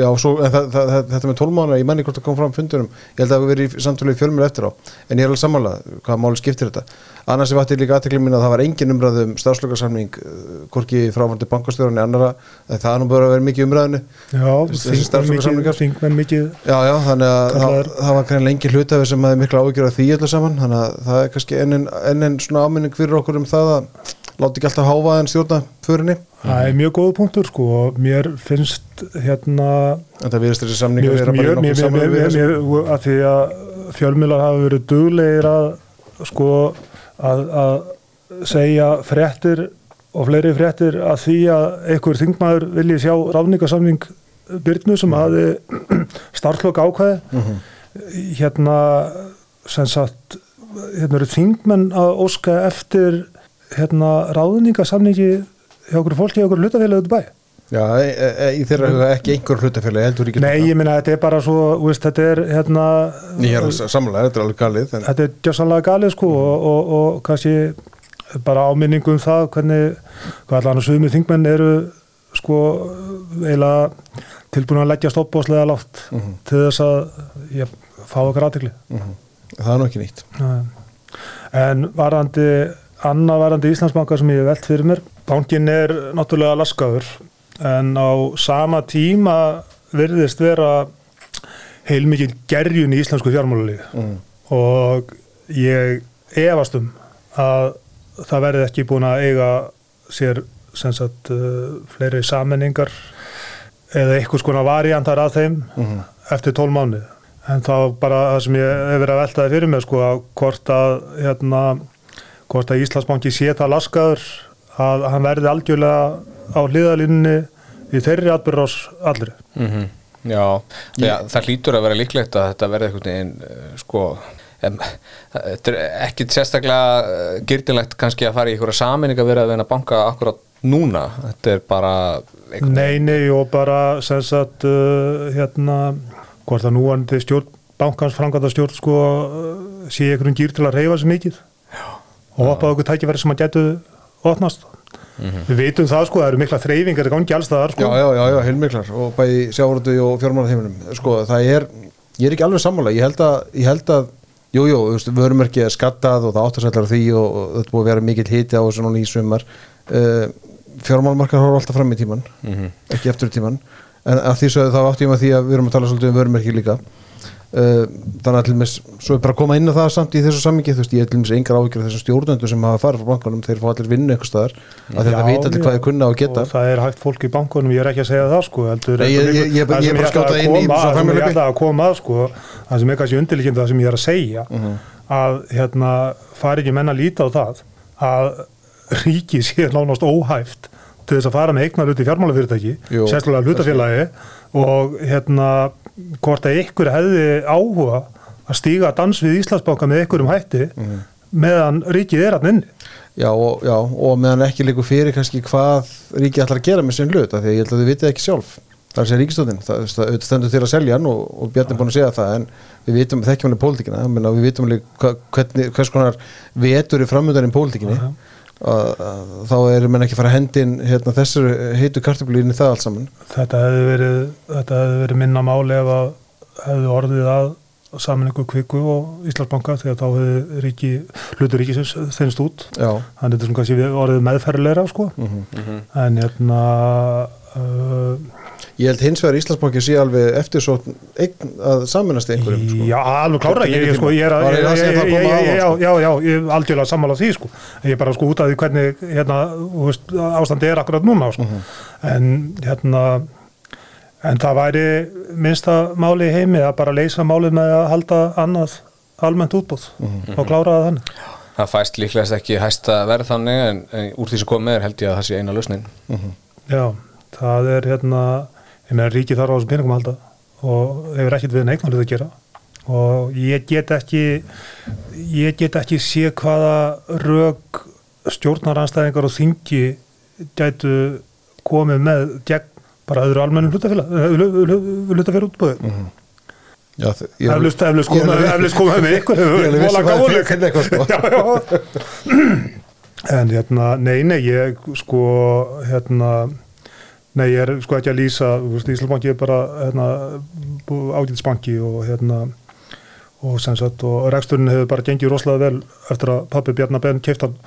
já, svo, en það, það, þetta með tólmána, ég menni hvort það kom fram á fundunum, ég held að það hafi verið í samtölu í fjölmjölu eftir á, en ég er alveg sammálað hvaða máli skiptir þetta. Annars er vatnið líka aðtekli mín að það var engin umræðu um stafslökarsamning, hvorki fráfandi bankastjórunni annara, það er nú bara að vera mikið umræðinu. Já, þingmenn starfslokasamningar? mikið, Já, já, þannig að það, það var greinilega engin hlutafi sem hefði mikla ágjör af því öllu saman, þannig að það er kannski enn en, enn en svona áminning fyrir okkur um það að láti ekki alltaf háfa en stjórna förinni, Það er mjög góð punktur sko og mér finnst hérna en það viðst þessi mér samningar finnst vera bara í mjög, mér, mér, mér, mér, þessu. mér, að því að fjölmiðlar hafa verið duglegir að sko að, að segja fréttir og fleiri fréttir að því að einhver þingmaður vilji sjá ráðningasamning Byrnu sem hafi starflokk ákvæði Mhm. hérna sem sagt hérna eru þingmenn að óska eftir hérna ráðningasamningi hjá okkur fólki hjá okkur hlutafélagi út í bæ? Já, e, e, e, í þeirra huga ekki einhver hlutafélagi heldur ekki Nei, ég minna þetta er bara svo veist, þetta er hérna Ég er samanlega, þetta er alveg galið en, þetta er gjössanlega galið sko og, og, og kannski bara áminningu um það hvernig hvað allan sögumir þingmenn eru sko eiginlega tilbúin að leggja stoppbóðslega látt Mhm. til þess að ég fá okkar aðtekli mhm. það er nú ekki nýtt. En varandi annað varandi Íslandsbanka sem ég hef velt fyrir mér bankin er náttúrulega laskaður en á sama tíma virðist vera heilmikið gerjun í íslensku fjármálulífi mm. og ég efast um að það verði ekki búin að eiga sér sagt uh, fleiri sammenningar eða einhvers konar variantar að þeim eftir 12 mánuð en þá bara það sem ég hef verið að veltaði fyrir mig sko að hvort að hérna, hvort að Íslandsbanki sé það laskaður að hann verði algjörlega á hliðalínni í þeirri atbyrðar allri Mhm. Já, Já, það hlýtur að vera líklegt að þetta verði einhvern veginn uh, sko em, þetta er ekkit sérstaklega uh, gyrdilegt kannski að fara í einhverja saminning að vera að vera að banka akkurat núna þetta er bara einhvern Nei, nei og bara sem sagt uh, hérna hvort að núandi stjórn bankans framkvæmda stjórn sko sé einhverjum gýr til að reyfa sér mikið Já. Og opnaði okkur tækifæri sem að getu opnast. Við vitum það sko, það eru mikla þreyfingar í gangi alls það sko. Já, já, já, já, heilmiklar. Og bæði sjávarútu og fjármálaþeiminum sko, það er, ég er ekki alveg sammála. Ég held að, ég held að jú, jú, veist, vörumerki er skattað og það áttasætlar því og, og þetta búið að vera mikill hiti á þessu núna í sumar. Uh, fjármálamarkar horfa alltaf fram í tíman ekki eftir tíman en að því sögðu þá átti ég með því að við erum að tala svolítið um vörumerki líka þannig að til dæmis, svo er bara að koma inn á það samt í þessu sammingi, þú veist, ég er til dæmis engar áhyggjur af þessum stjórnöndu sem hafa farið frá bankanum þeir fá allir vinnu eitthvað staðar, að þetta vita allir hvað þeir kunna og geta. og það er hægt fólk í bankunum, ég er ekki að segja það sko heldur, Nei, ég- ég- ég- ég er bara að skjóta ætla inn í það sem ég ætla að koma að sko það sem er kannski undirlíkjandi það sem ég er að segja Mhm. að hérna fari ekki menn að líta á það að ríki sé nánast óhæft til þess að fara með eignar í fjármálafyrirtæki sérstaklega hlutafélagi og hérna hvort að ykkur hefði áhuga að stíga dans við Íslandsbanka með ykkurum hætti Mhm. meðan ríkið er að inni. Já og, já, og meðan ekki líku fyrir kannski hvað ríkið ætlar að gera með sinn hlut af því að ég held að þið vitið ekki sjálf. Það er sér ríkistóðin, það, það stendur til að selja hann og, og Bjarni er búin að segja það en við vitum, þekkjum hann í pólitíkina við vitum hvernig, hvers konar vetur er framöndan í pólitíkinni. Að, að, þá er menn ekki að fara að hendin hérna, þessar heitu kartöflu inn í það allt saman Þetta hefði verið, þetta hefði verið minna máli ef að hefði orðið að saminningu kviku og Íslandsbanka þegar þá hefði ríki, hlutur ríkisins þinnst út. Já, Þannig að þetta er svona kannski við- orðið meðferðilegra sko. Mhm. En hérna, uh, ég held hins vegar Íslandsbanki sé alveg eftir svo eign að saminast einhverjum sko. já, alveg klára, ég, sko, ég er að, að, já, sko. já, já, ég er aldjörlega sammála því sko. Ég er bara sko út af því hvernig hérna, veist, ástandi er akkurat núna sko. Mhm. En hérna, en það væri minnsta máli í heimi að bara leysa málið með að halda annað almennt útbúð Mhm. og klára það þannig. það fæst líklegast ekki hæsta verð þannig en, en úr því sem komið er held ég að það sé eina lausnin Já, það er hérna, ég meina ríki þarf á þessum peningum að halda og hefur ekkert við neignarlið að gera og ég get ekki, ég get ekki sé hvaða rög stjórnaranstæðingar og þingi gætu komið með gegn bara öðru almennum hlutafélag, hlutafélag útbúið. Já, þ- ég Eflust, komið með ykkur, Ég er alveg viss vola að gáfuleg. þið finnið eitthvað, sko. Já, já. En hérna, nei, nei, ég sko, hérna, nei, ég er sko ekki að lýsa, Íslandsbanki er bara, hérna, ágætisbanki og hérna, og sem sagt, og reksturinn hefur bara gengið rosalega vel eftir að pappi Bjarnar Ben keift hann.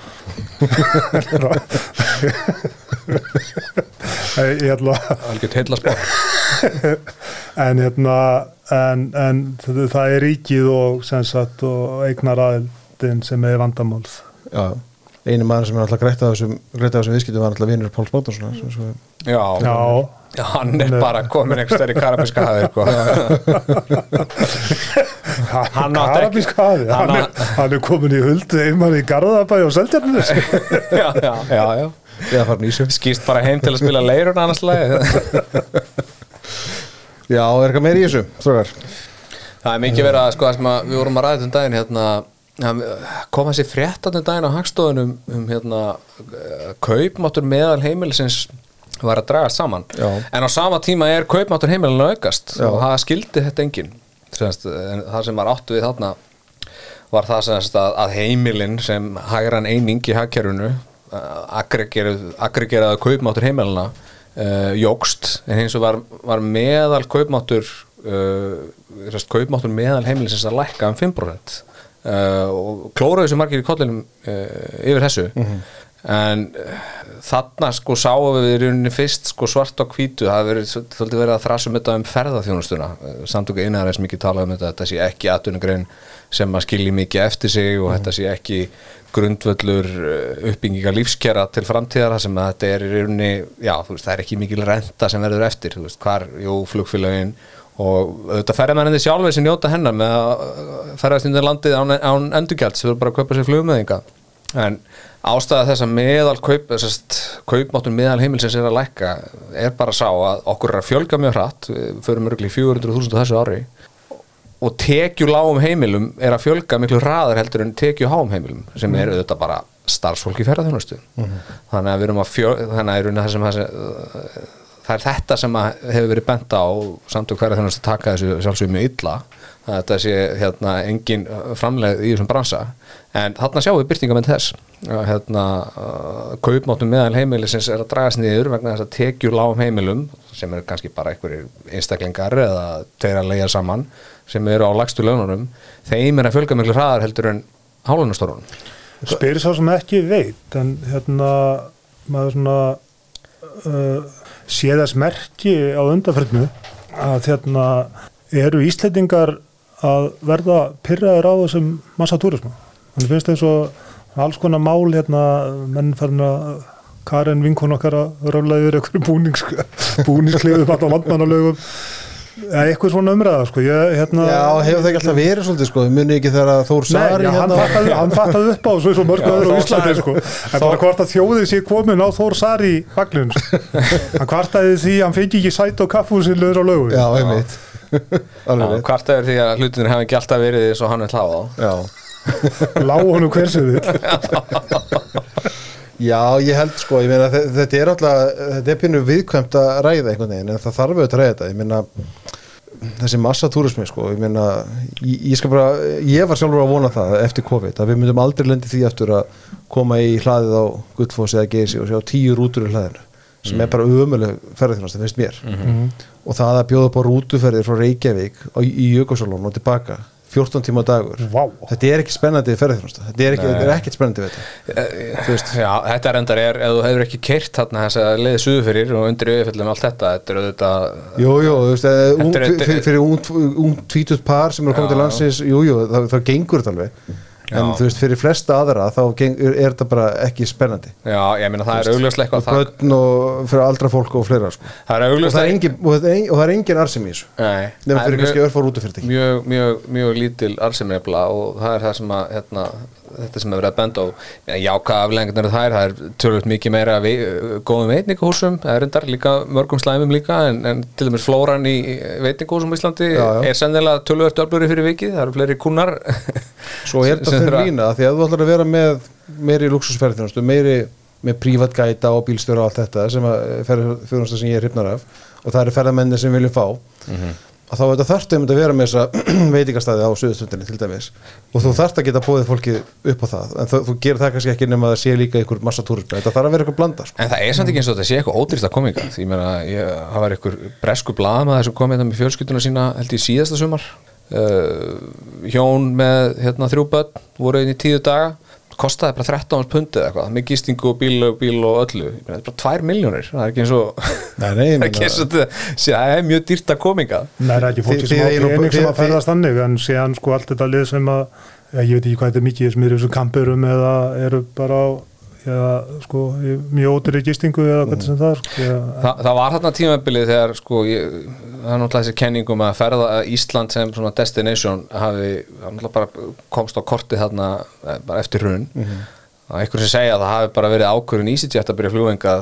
Ég ég ætla algjört heilla en hérna en, en það, er ríkið og sem sagt og eignar aðeldin sem er vandamál Já, einu maður sem er alltaf greitt af þessum, þessum viðskiptum var alltaf vinur Páls Bóttarssonar sem svo já, já, Já, hann er bara komin einhvers stær í karabíska hafið sko. Hann átti ekki- Karabíska hafi Hann hann, er- hann er komin í huldu einmann í Garðabæ og Seltjarnis já, já, já, já. Skýst bara heim til að spila leirun annars lagi Já, er eitthvað meir í þessu, Það er mikið verið að sko það sem að við vorum að ræða um daginn hérna kom þessi fréttarnir daginn á hagstofunum um hérna eh, kaupmáttur meðal heimilisins var að draga saman Já. en á sama tíma er kaupmáttur heimilinu aukast Já. og það skildi þetta enginn Semast, en það sem var áttu við þarna var það semast að, að heimilin sem hægran eining í hagkerfinu aggregeraðu kaupmáttur heimilina uh, jógst en hins vegar var, var meðal kaupmáttur uh, kaupmáttur meðal heimilisins að lækka um 5% uh, og klóraðu þessu margir í kollinum uh, yfir þessu. En eh, þarna sko sáum við í rauninni fyrst sko svart á hvítu. Það hefur verið, að þrasa um þetta um ferðarþjónustuna samtöku er mikið talað um þetta þetta sé ekki atvinnugrein sem að skilji mikið eftir sig og þetta sé ekki grundvöllur eh, uppbygginga lífskjara til framtíðar sem að þetta er í rauninni já, þú veist, það er ekki mikil renta sem verður eftir þú veist, hvar, jú, flugfélagin og auðvitað ferðarmennandi sjálfið sem njóta hennar með að ferðast inn í landið án, án endurgjald sem verður bara að kaupa sér flugmeðinga en ástæða þess að meðal kaup, þessast kaupmáttun meðal heimilsins er að lækka er bara að sá að okkur er að fjölga mjög hratt við förum örgli 400.000 þessu ári. Og tekju lágum heimilum er að fjölga miklu hraðar heldur en tekju háum heimilum sem er auðvitað bara starfsfólk í ferðarþjónustu mm -hmm. þannig að við erum að fjölga þannig að það, er þetta sem hefur verið bent á samt og hverja þjónustu taka þessu sjálfsögum mjög illa að þetta sé hérna engin framleið í þessum bransa. En þarna sjáum við byrtingamenn þess að hérna kaupmáttum meðal heimilisins er að dragast niður vegna þess að tekju lágum heimilum sem eru kannski bara einhverjir einstaklingar eða þeirra leia saman sem eru á lagstu lögnunum þeim er að fjölga miklu hraðar heldur en hálunastórunum Spyrir svo sem ekki veit en hérna maður svona uh, sé þess merki á undarförnu að hérna eru Íslandingar að verða pyrraður á þessum massa túrismu. Þannig finnst það eins og alls konar mál hérna menn farin að Karin vinkun okkar að einhverju búnings, búningskliðum alltaf landmannalögum eða eitthvað svona umræða sko. ég, hérna, Já, hefur það ekki alltaf verið svolítið sko, muni ekki þegar Þór Sari Nei, hérna, hann fattaði upp á svo, svo mörg öðru á Íslandi sko. en bara hvort að þjóðið sé komin á Þór Sari vaglun sko. hann kvartaði því að hann fengi ekki sæt og kaffúsin lögur á lögu Já, einmitt. Er því að hlutinir hafa ekki alltaf verið eins og hann er hláð á Já. Lág honum hversu við Já, ég held sko, ég meina þe- þetta er alltaf, þetta er pínu viðkvæmt að ræða einhvern veginn, en það þarf auðvitað að ræða þetta, ég meina þessi massatúrismi sko, ég meina ég, ég skal bara, ég var sjálfur að vona það eftir COVID, að við myndum aldrei lendi því eftir að koma í hlaðið á Gullfoss eða Geysi og sjá tíu rútur í hlaðinu sem er bara ömuleg ferðarþjónast, það finnst mér. Og það að bjóða upp á rútuferðir frá Reykjavík í Jökulsálón og tilbaka 14 tíma á dagur. Vá. þetta er ekki spennandi ferðarþjónast þetta er, ekki, er ekkert spennandi þetta. Já, þetta reyndar er, ef þú hefur ekki keirt þarna þess að leiði suðu fyrir og undir auðvitað allt þetta, þetta er auðvitað Jú, jú, þú veist, eh, fyrir, ung, tvítut par sem eru komið til landsins, jú, jú, þá, þá gengur þetta alveg en þú veist, fyrir flesta aðra þá er, þetta bara ekki spennandi. Já, ég meina það er augljóslega eitthvað það, börn og fyrir aldra fólk og fleira sko. það er og, það engin, og, það engin, og það er engin arsum í þessu. Nefnum fyrir kannski mjög, örfár útufyrirtæki mjög, mjög, mjög lítil arsimnefla og það er það sem að hérna, þetta sem er verið að benda á jáka aflengarnar þær, það er tölvöld mikið meira vei, góðum veitingahúsum það er endar líka mörgum slæmum líka en, en til dæmis flóran í veitingahúsum í Íslandi Já, já. er sennilega tölvöld öfluri fyrir vikið, það eru fleiri kunnar svo er þetta þurfa- lína því að þú ætlar að vera með meiri luxusferðinu meiri með prívat gæta og bílstjóra og allt þetta sem að ferðarþjónusta sem ég er hrifnar af og það eru ferðarmenni sem viljum fá Mhm. Að þá þetta þarftu um að vera með þessa veitingastæði á suðustundinni til dæmis. Og þú þarft að geta bóðið fólki upp á það. En þú, gerir það kannski ekki nema að sé líka einhver massa túrismi, þetta þarf að vera eitthvað blanda sko. En það er samt ekki eins og þetta sé eitthvað ódýrst að ykkar Ég meina, ég, það var einhver bresku blaðamaður sem kom hérna með fjölskylduna sína held í síðasta sumar. Uh, Hjón með hérna, þrjú börn voru einn í tíu daga kostaði bara 13 pundið eða eitthvað með gistingu og bíl og bíl og öllu. Ég meina, þetta er bara 2 miljónir það er ekki eins og Nei, nei, ég það er ekki meina- eins og þetta sé, það er mjög dýrt að Nei, það er ekki fólki sem á pening sem að ferðast þannig en séðan sko allt þetta lið sem að ja, ég veit ekki hvað þetta er mikið sem eru þessum kampurum eða eru bara á eða sko í mjög ódýri gistingu eða hvað sem það er sko, Þa, það var þarna tímabilið þegar sko, ég, það er náttúrulega þessi kenningum að ferða að Ísland sem svona destination hafi, bara komst á korti þarna eh, bara eftir hrun. Það er einhver sem segja að það hafi bara verið ákvörðin EasyJet að byrja flugvenga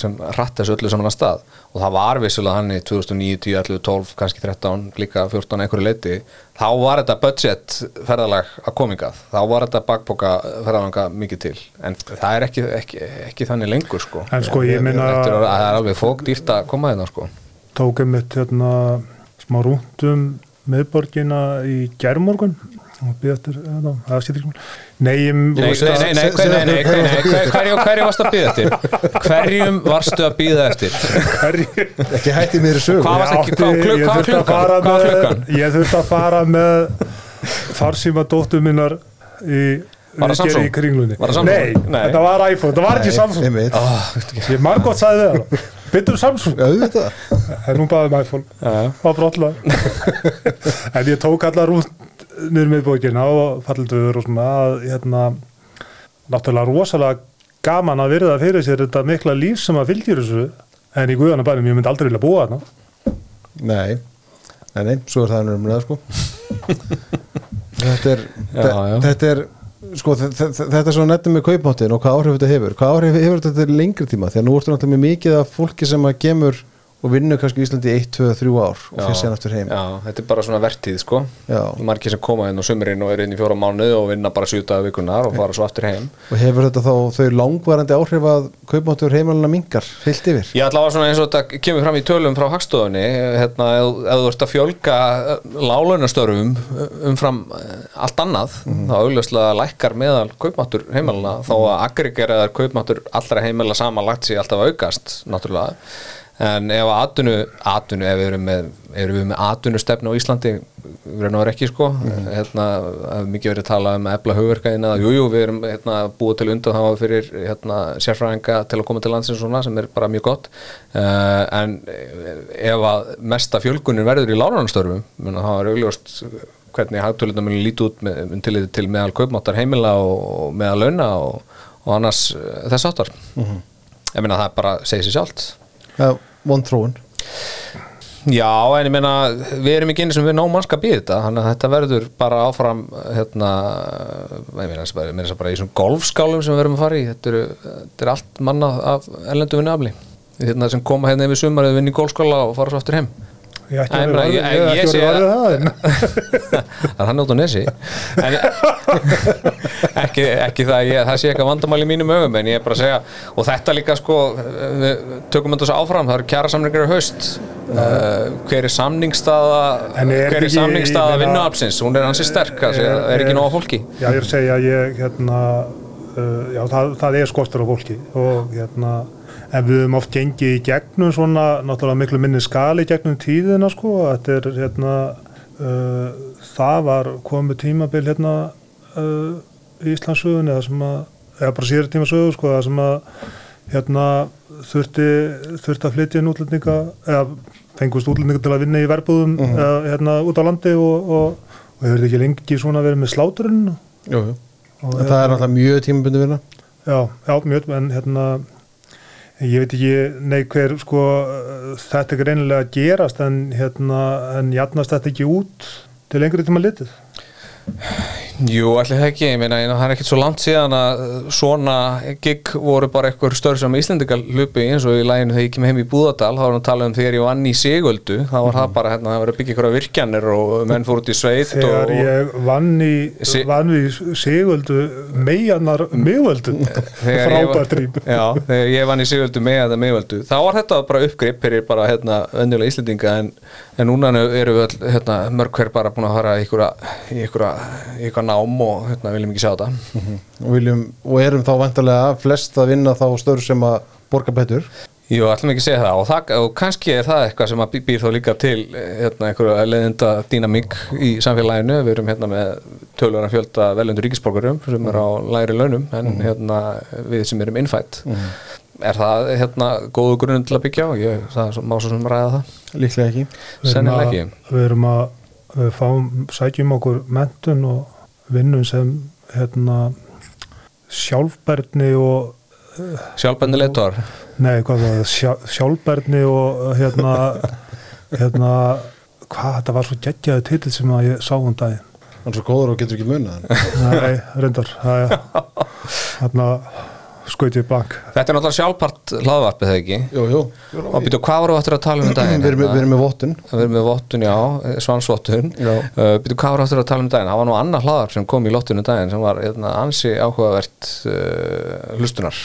sem rætti þessu öllu saman að stað. Og það var vissulega hann í 2009, 10, 11, 12 kannski 13, líka 14 einhverju leiti þá var þetta budget ferðalag að komingað, þá var þetta bakboka ferðalanga mikið til. En það er ekki, ekki, ekki þannig lengur sko. En sko, ég Þetta er, það er alveg fók dýrt að koma hérna sko. Tókum mitt hérna smá rúndum miðborgina í gerðmorgun það skiptir ekki máli. Nei, Nei, nei, nei, nei, nei, nei, nei, hverju hverju varstu að býða eftir? Hverjum varstu að býða eftir? hverju ekki hætti mér í var- Ég þurfti að klukkan? fara Hvað með- klukkan? Ég þurfti að fara með farsíma dóttur minnar í Var það Samsung? í kringlunni Var það Samsung? Nei, Nei. þetta var iPhone, þetta var ekki Samsung einmitt. Ég margótt sagði við það Byttum Samsung Já, auðvitað. En nú baðum iPhone Já. var brotla En ég tók allar út niður með bókina og fallituður og svona að hérna náttúrulega rosalega gaman að virða fyrir sér þetta mikla líf sem að fylgjur þessu en í guðanabænum ég myndi aldrei vilja búa þarna. Nei, nei, nei, svo er það nörmulega sko. Þetta er Já, já. Þetta er sko, þe- þe- þetta er svo nettum með kaupmáttin og hvað áhrif þetta hefur. Hvað áhrif hefur þetta lengri tíma? Því að nú ertu náttúrulega mikið af fólki sem að kemur og vinnur kannski í Íslandi í 1, 2, 3 ár og fyrir sér aftur heim. Já, þetta er bara svona vertíð sko. Já. Margir sem koma inn á sumurinn og eru inn í fjóra mánuð og vinna bara sjútaða vikunar og fara svo aftur heim. Og hefur þetta þá þau langvarandi áhrif að kaupmáttur heimalina mingar heilt yfir? Ætla að svona eins og þetta kemur fram í tölum frá hagstofunni hérna, ef, ef þú ert að fjölga lálunastörfum umfram eh, allt annað þá augljóslega lækkar meðal kaupmáttur heimilina þó að aggregeraðar kaupmáttur allra heimila samanlagt en ef að atunu, atunu ef við erum með, erum við með atunu stefnu á Íslandi náður ekki sko. Hérna, það hefur mikið verið að tala um að efla hugverkaðina jújú, við erum hérna, búið til undan þá fyrir hérna, sérfræðinga til að koma til landsins svona sem er bara mjög gott. Uh, en ef að mesta fjölgunin verður í lánarnastörfum þá er augljóst hvernig hagtöluna muni líti út með, til, til meðal kaupmáttar heimila og, og meðal launa og, og annars uh, þess áttar ég meina það bara segir sér sjálft Já, vond þróun Já, en ég meina, við erum ekki einu sem við náum mannskap í þetta, þannig að þetta verður bara áfram, hérna, ég meina, þess að bara, bara í svona golfskálum sem við verum að fara í, þetta er, þetta er allt mannað af erlendu vinnuafli, hérna sem koma hérna yfir sumarið, vinna í golfskála og fara svo aftur heim. Ég ætti að vera að að- það er hann út á nesi. En, ekki, ekki það að ég, það sé eitthvað vandamál í mínum ögum en ég er bara að segja og þetta líka sko við tökum þetta svo áfram, það eru kjara samningar í haust. Uh, hver er samningstaða er hver er ekki- samningstaða vinnuafsins hún er hansi sterk, það er ekki nóga fólki. Já, ég er að segja að ég, hérna, já, það, það er skortur á fólki og hérna, en við höfum oft gengið í gegnum svona, náttúrulega miklu minni skali gegnum tíðina, sko, þetta er, hérna, uh, það var komið tímabil, hérna, uh, í Íslandsugunni, það sem að, eða bara síður tíma sögu, sko, það sem að, hérna, þurfti, þurfti að flytja inn útlendinga, eða fengust útlendinga til að vinna í verbúðum, eða, hérna, út á landi og, og, og hefur ekki lengi svona verið með sláturinn Jú, jú. Og það er náttúrulega mjög tímabundi vinna. Já, já, mjög, en hérna ég veit ekki, nei hver sko, þetta er greinilega að gerast en hérna, en jafnast þetta ekki út til lengri tíma litið Jú, allir það ekki, ég meina, það er ekkert svo langt síðan að svona gig voru bara eitthvað störf sem Íslendingar hlupi eins og í læginu þegar ég kem heim í Búðardal þá var hann að tala um þegar ég vann í Sigöldu þá var það bara, hérna, það var að byggja ykkur virkjanir og menn fór út í sveit þegar og, ég vann í Sí- vann við sigöldu Þegar ég var- frábært rým Já, þegar ég vann í Sigöldu með þetta meðvöldu þá var þetta bara uppgrip fyrir bara hérna, önjulega Íslendinga en, en núna eru við öll, hérna, nám og hérna, viljum ekki sjá þetta. Og, viljum, og erum þá vantarlega flest að vinna þá störf sem að borga betur? Jú, ætlum ekki segja það. Og, það og kannski er það eitthvað sem að bý- býr þá líka til eh, hérna, einhverju leðinda dýnamík í samfélaginu, við erum hérna með tölvöran fjölda velundur ríkisborgarum sem er á læri launum en hérna við sem erum innfætt er það hérna góðu grunn til að byggja á, ég, það má svo sem ræða það. Líklega ekki. Við erum sennilega að- ekki. við erum að við fáum, sækjum okkur mentun og vinnum sem hérna sjálfbærni og sjálfbændi leitor nei, hvað var það, sjá, sjálfbærni og hérna hérna, hvað, þetta var svo geggjaði titill sem að ég sá um daginn. Hann er svo góður og getur ekki munað hann. nei, reyndar það er skaut ég bank Þetta er náttúrulega sjálfpart hlaðvarpið þegar ekki jú, jú. og býtu hvað voru áttur að tala um daginn við erum, við erum með vottun Við erum með vottun, já, svansvottun Já. uh, Býtu hvað voru áttur að tala um daginn Það var nú annar hlaðar sem kom í lottunum daginn sem var hérna, ansi áhugavert uh, hlustunar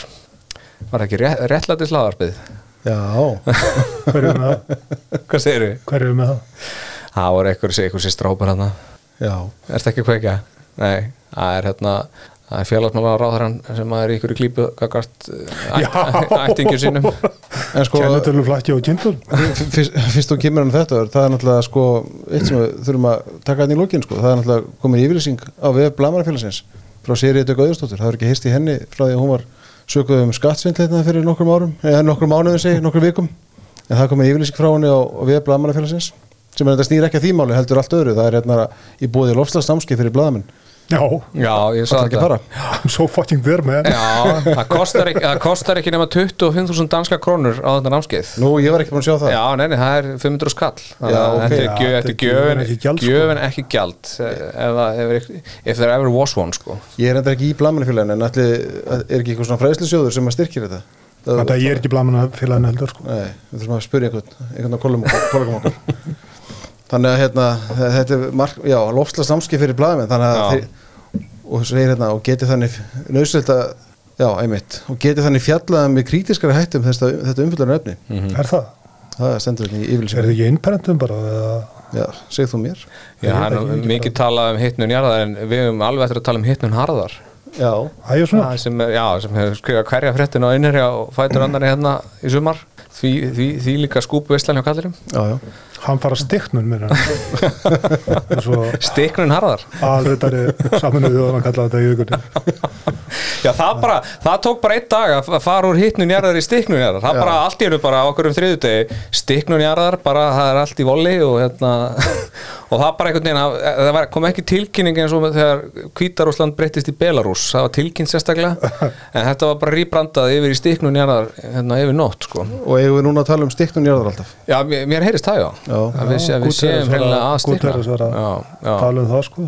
Var það ekki rétt, réttlætis hlaðarpið? já, hver er með það? Hvað segir við? hver er með það? Það voru einhver, einhver sér strápar hérna já Er þetta ekki að kveikja? Nei, það er hérna Það er félagsmála ráðarann sem er í ykkur klípu gagart Já. ættingjur sínum. En sko, Kennetölu flakki og kindul fyrst, þú kemur hann þetta það er náttúrulega sko eitt sem við þurfum að taka hann í lókin sko, það er náttúrulega komin yfirlýsing á við Blamarafélagsins frá Sýriði Gauðurstóttur, það er ekki hist í henni frá því að hún var sökuð um skattsvindleitna fyrir nokkrum árum, eða nokkrum mánuðum segi, nokkrum vikum, en það komið yfirlýsing frá henni á, á við blaðmannafélagsins sem er þetta snýr ekki að því máli, heldur allt öðru. Það er hérna í búið lofslagsnámski fyrir blaðamenn Já, Já, ég það sá er ekki að fara I'm so fucking there man Já, það kostar ekki, það kostar ekki nema 25.000 danska krónur á þetta námskeið Nú, ég var ekki búin að sjá það Já, neini, það er 500 skall Já, að ok. Þetta er, þetta þetta gjöfin, ekki gjald, sko. gjöfin ekki gjald ef, það- ef, if there ever was one sko. Ég er enda ekki í blaðmannafélaginu en ætli, er ekki eitthvað svona fræðslusjóður sem að styrkir þetta Þannig að ég er ekki blaman að félaginu heldur sko. Nei, við þurfum að spyrja einhvern, einhvern af kollum kollegum okkar. Þannig að hérna, þetta er mark, já, lofsla samskip fyrir blaðmenn, þannig að Já. þeir, og segir hérna, og geti þannig að, já, einmitt, og geti þannig fjallaða með krítiskari hættum þetta, þetta umfylgjarnar efni. Er það? Það stendur þetta í Er þið yfirlýsingu. ekki innprentum bara? Eða? Já, segð þú mér. Já, það veit er ekki, mikið talað um hittnun jarðar en við höfum alveg eftir að tala um hittnun harðar Já, Æ, svona? Það sem, er- já, sem hefur skrifað hverja fréttin á innherja og fætur annari hérna í sumar því, því, því líka skúpu veistlan hjá kallirum já, já. Hann fara stikknun mér Svo Stiknun harðar aðreitari saminuðu og hann kallaði þetta í vikunni Já, það bara, það tók bara einn dag að fara úr hittnun jarðar í stiknun jarðar það Já. bara allt í hennu bara okkur um þriðudegi stiknun jarðar, bara það er allt í volli og hérna og það bara einhvern veginn, að- það var, kom ekki tilkynning eins og þegar Hvítarúsland breyttist í Belarus, það var tilkynnt sérstaklega en þetta var bara rýbrandað yfir í stiknun jarðar hérna yfir nótt sko. Og eigum við núna að tala um stikknum jarðar alltaf. Já, mér, mér heyrist það Já. Að við, að við séum hreinlega að stikna Gúteres var að já, já. tala um það sko.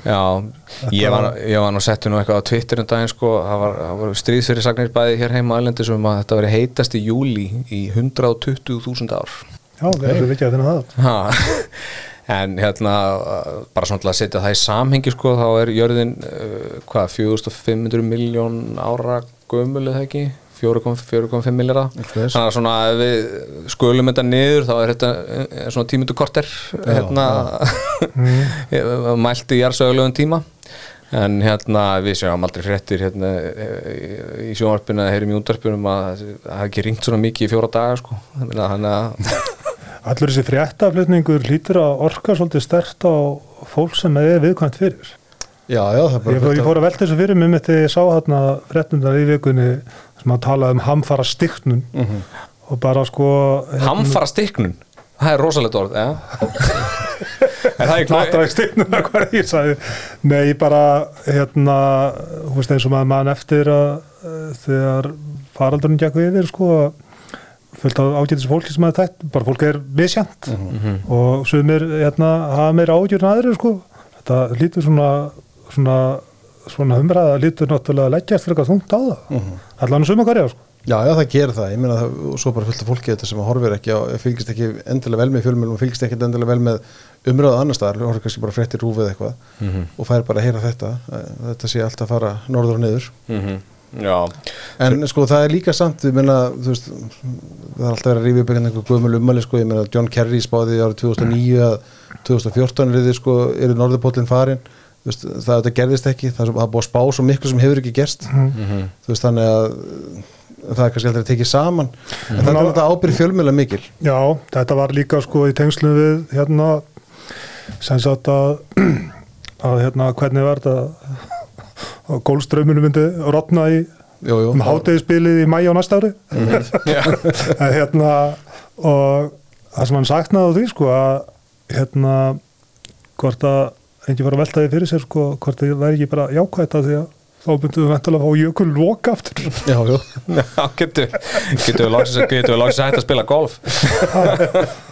Já, ég var, ég var nú settu nú eitthvað á Twitter um daginn sko, það var, það var stríðsfyrir sagnir bæði hér heima á Ælendis um að þetta veri heitast í júli í 120.000 ár. Já, við erum ekki að finna það. Ha. En hérna, bara svona til að setja það í samhengi sko, þá er jörðin uh, hvað, 4500 miljón ára gömul eða ekki 4,5 miljara Eitthvað þannig að svona ef við skulum þetta niður þá er þetta eh, svona tímundu korter hérna mælt í jarðsögulegum tíma. En hérna við sjáum aldrei fréttir hérna í sjónvarpinu eða heyrum í útvarpinu að það hafi ekki ringt svona mikið í fjóra daga sko. Þannig að Allur þessi fréttaflutningur hlýtur að orka svolítið stert á fólk sem er viðkvæmt fyrir. Já, já, það er bara Ég, fór- ég fór að velta þessu fyrir mig með því ég sá hérna fréttundar í vikunni sem að tala um hamfara stikknun Mhm. og bara sko hérna, hamfara stiknun það er rosalegt orð ja. er það ekki Náttúrulega stikknun að hvað ég sagði. Nei, bara hérna, þú veist eins og maður mann eftir að uh, þegar faraldurinn gekk yfir sko fullt af ágætis fólki sem að þetta bara fólk er misjant og sumir hérna hafa meira ágjörn aðrir sko. Þetta lítur svona svona, svona umræða lítur náttúrulega að leggjast fyrir eitthvað þungt á það. Allan suma hverja sko. Já, já, það gerir það, ég meina það, og svo bara fullt af fólki þetta sem horfir ekki á, fylgist ekki endilega vel með fjölmjölum og fylgist ekki endilega vel með umröðu annar staðar, horfir kannski bara fréttir rúfið eitthvað og fær bara að heyra þetta, þetta sé alltaf að fara norður og niður. Mhm. Já, En sko það er líka samt, ég meina, þú veist, það er alltaf verið að rífa upp einhvern gömul ummæli, sko, ég meina John Kerry spáði árið 2009 að 2014 er þið, sko, eru norðurpóllin farin, veist, það þetta gerðist ekki, það er búið að spá svo miklu sem hefur ekki gerst, þú veist, þannig að það er kannski aldrei að tekið saman, en það er alltaf ábyrð fjölmjöla mikil. Já, þetta var líka sko í tengslum við hérna sem sagt að, að hérna hvernig var þetta að gólströmminu myndi rotna í Jú, jú, um hátegisbilið í mæ á næsta ári. En hérna og það sem hann saknaði á því sko að hérna hvort að engi var að velta því fyrir sér sko hvort það væri ekki bara jákvætt að því að þá myndum við ventulega að fá jökul loka aftur Já. Já, getur getur við getur við loksins að hætta að spila golf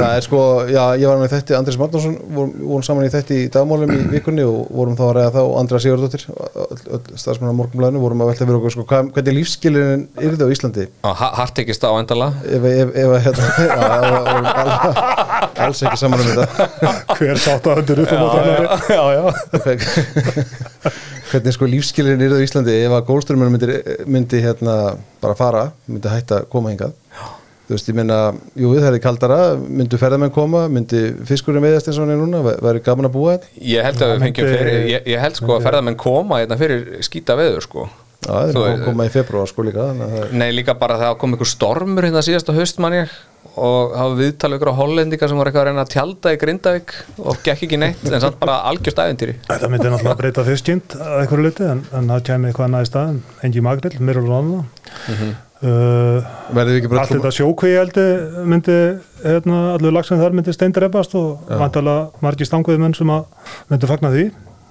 Það er sko, já, ég var með þetta Andris Magnússon, vorum, vorum saman í þetta í dagmálum í vikunni og vorum þá að ræða þá Andra Sigurdóttir, öll, öll starfsmenn á morgunblæðinu, vorum að velta fyrir okkur sko, hvað, hvernig lífskilin er það á Íslandi? Hartekist á endala ef, ef, ef, ef hérna, alls ekki saman um þetta. Hver sátt að hundur upp á mótannari já, já hvernig sko lífskilin er það á Íslandi ef að gólströmmur myndi, myndi hérna bara fara, myndi hætta að koma hingað þú veist, ég meina, jú, það er kaldara myndu ferðamenn koma, myndi fiskurinn veiðast eins og hann er núna, Væ- væri gaman að búa þetta Ég held að við fengjum fyrir ég, ég held sko að ferðamenn koma hérna fyrir skýta veður sko. Já, það er Þú að koma í februar sko líka að það er Nei, líka bara það kom einhver stormur hérna síðasta haust mann ég og hafa viðtalið ykkur á hollendinga sem var eitthvað að reyna að tjálta í Grindavík og gekk ekki neitt en samt bara algjörst æventýri Þetta myndi náttúrulega breyta fiskjind að einhverju liti en, en það kemur eitthvað næði staðin engi magrill, mér og rána Mhm. Uh, verðum við ekki bara Allt þetta sjókvíeldi myndi hérna, allur lagsin þar myndi steindrepast og vantalega margir stanguði menn sem að myndi fagna því.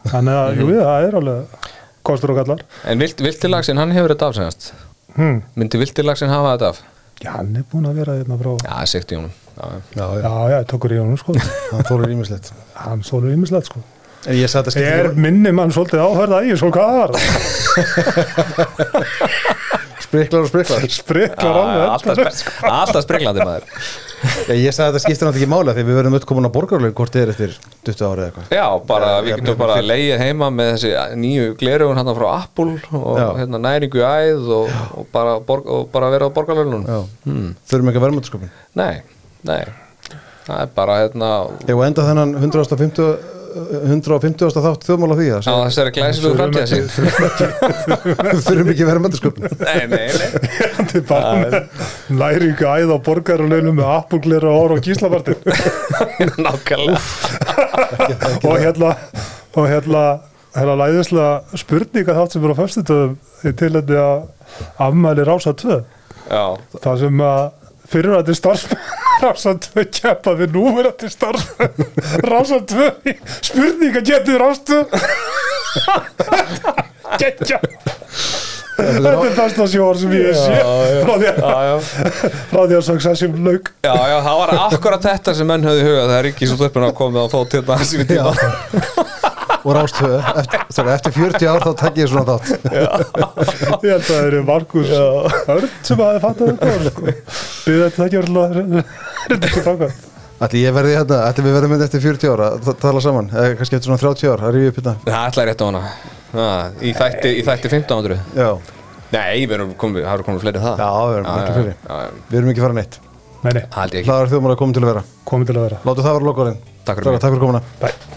Þannig að, jú, það er alveg kostur og kallar En vilt, viltilagsin, hann hefur þetta af senast? Hmm. Myndi viltilagsin hafa þetta af? Já, hann er búin að vera hérna frá Já, segt í honum. Já, já. já, já, tókur í honum sko. Hann þólar ímislegt Hann sólur ímislegt sko. En ég Er skiptir minni mann svolítið áhörða í svo hvað? það var? Spriklar og spriklar. Spriklar Já, alveg. alltaf, spreglandi maður. Ég sagði þetta skiptir náttúrulega ekki mála því við verðum öll komin á borgarlögin hvort þið er eftir 20 ára eða eitthvað. Já, bara, Já, við getum bara leið heima með þessi nýju glerugun hann frá Apple og hérna, næringu æð og, og, bara, borg, og bara vera á borgarlögnum Já. hmm. þurfum ekki að verðmættasköpun Nei, nei. Það er bara hérna Ég var enda þennan 150 150. þátt þjóðmála því að þessari glæsilegu framtíða sig þurfum ekki verðmættasköpun Nei, nei, nei. Þetta er bara með næringu æð á borgarleunum með appulglera og orð og gíslapartin Nákvæmlega. Og hérna og hérna hérna læðislega spurninga þátt sem er á föstutöðum til þetta afmæli Rása 2 Já, það sem að fyrirvændi starfsmenn Rása 2 keppa við núverandi starfsmenn Rása 2 spurninga getur Rása 2 Gekja Þetta er besta sjóar sem ég sé frá því að, frá því að Succession lauk. Já, já, það var akkurat þetta sem menn höfðu í huga það er ekki svo uppin að koma á fót hérna sínu tíma og rástöðu eftir, sorry, eftir 40 ár þá takk ég svona þátt. Ég held að það eru Markus Örn sem hafi fattað þetta sko. Býðu þetta ekki verið þetta ekki fangað Ætli ég verði hérna, ætli við verðum myndi eftir 40 ára að tala saman, eða kannski eftir svona 30 ár að rífi upp hérna? Það ætlaði rétt á hana. Ha, í, þætti, í þætti 1500 Já, Nei, við erum komið, það eru komið fleiri það. Já, við erum já, fleiri. já, já. við erum ekki fara neitt. Nei, nei, Það Hlaðar þjóðmála komið til að vera. Komið til að vera. Láttu það vera lokaðurinn Takk fyrir mig. Takk fyrir komuna. Bye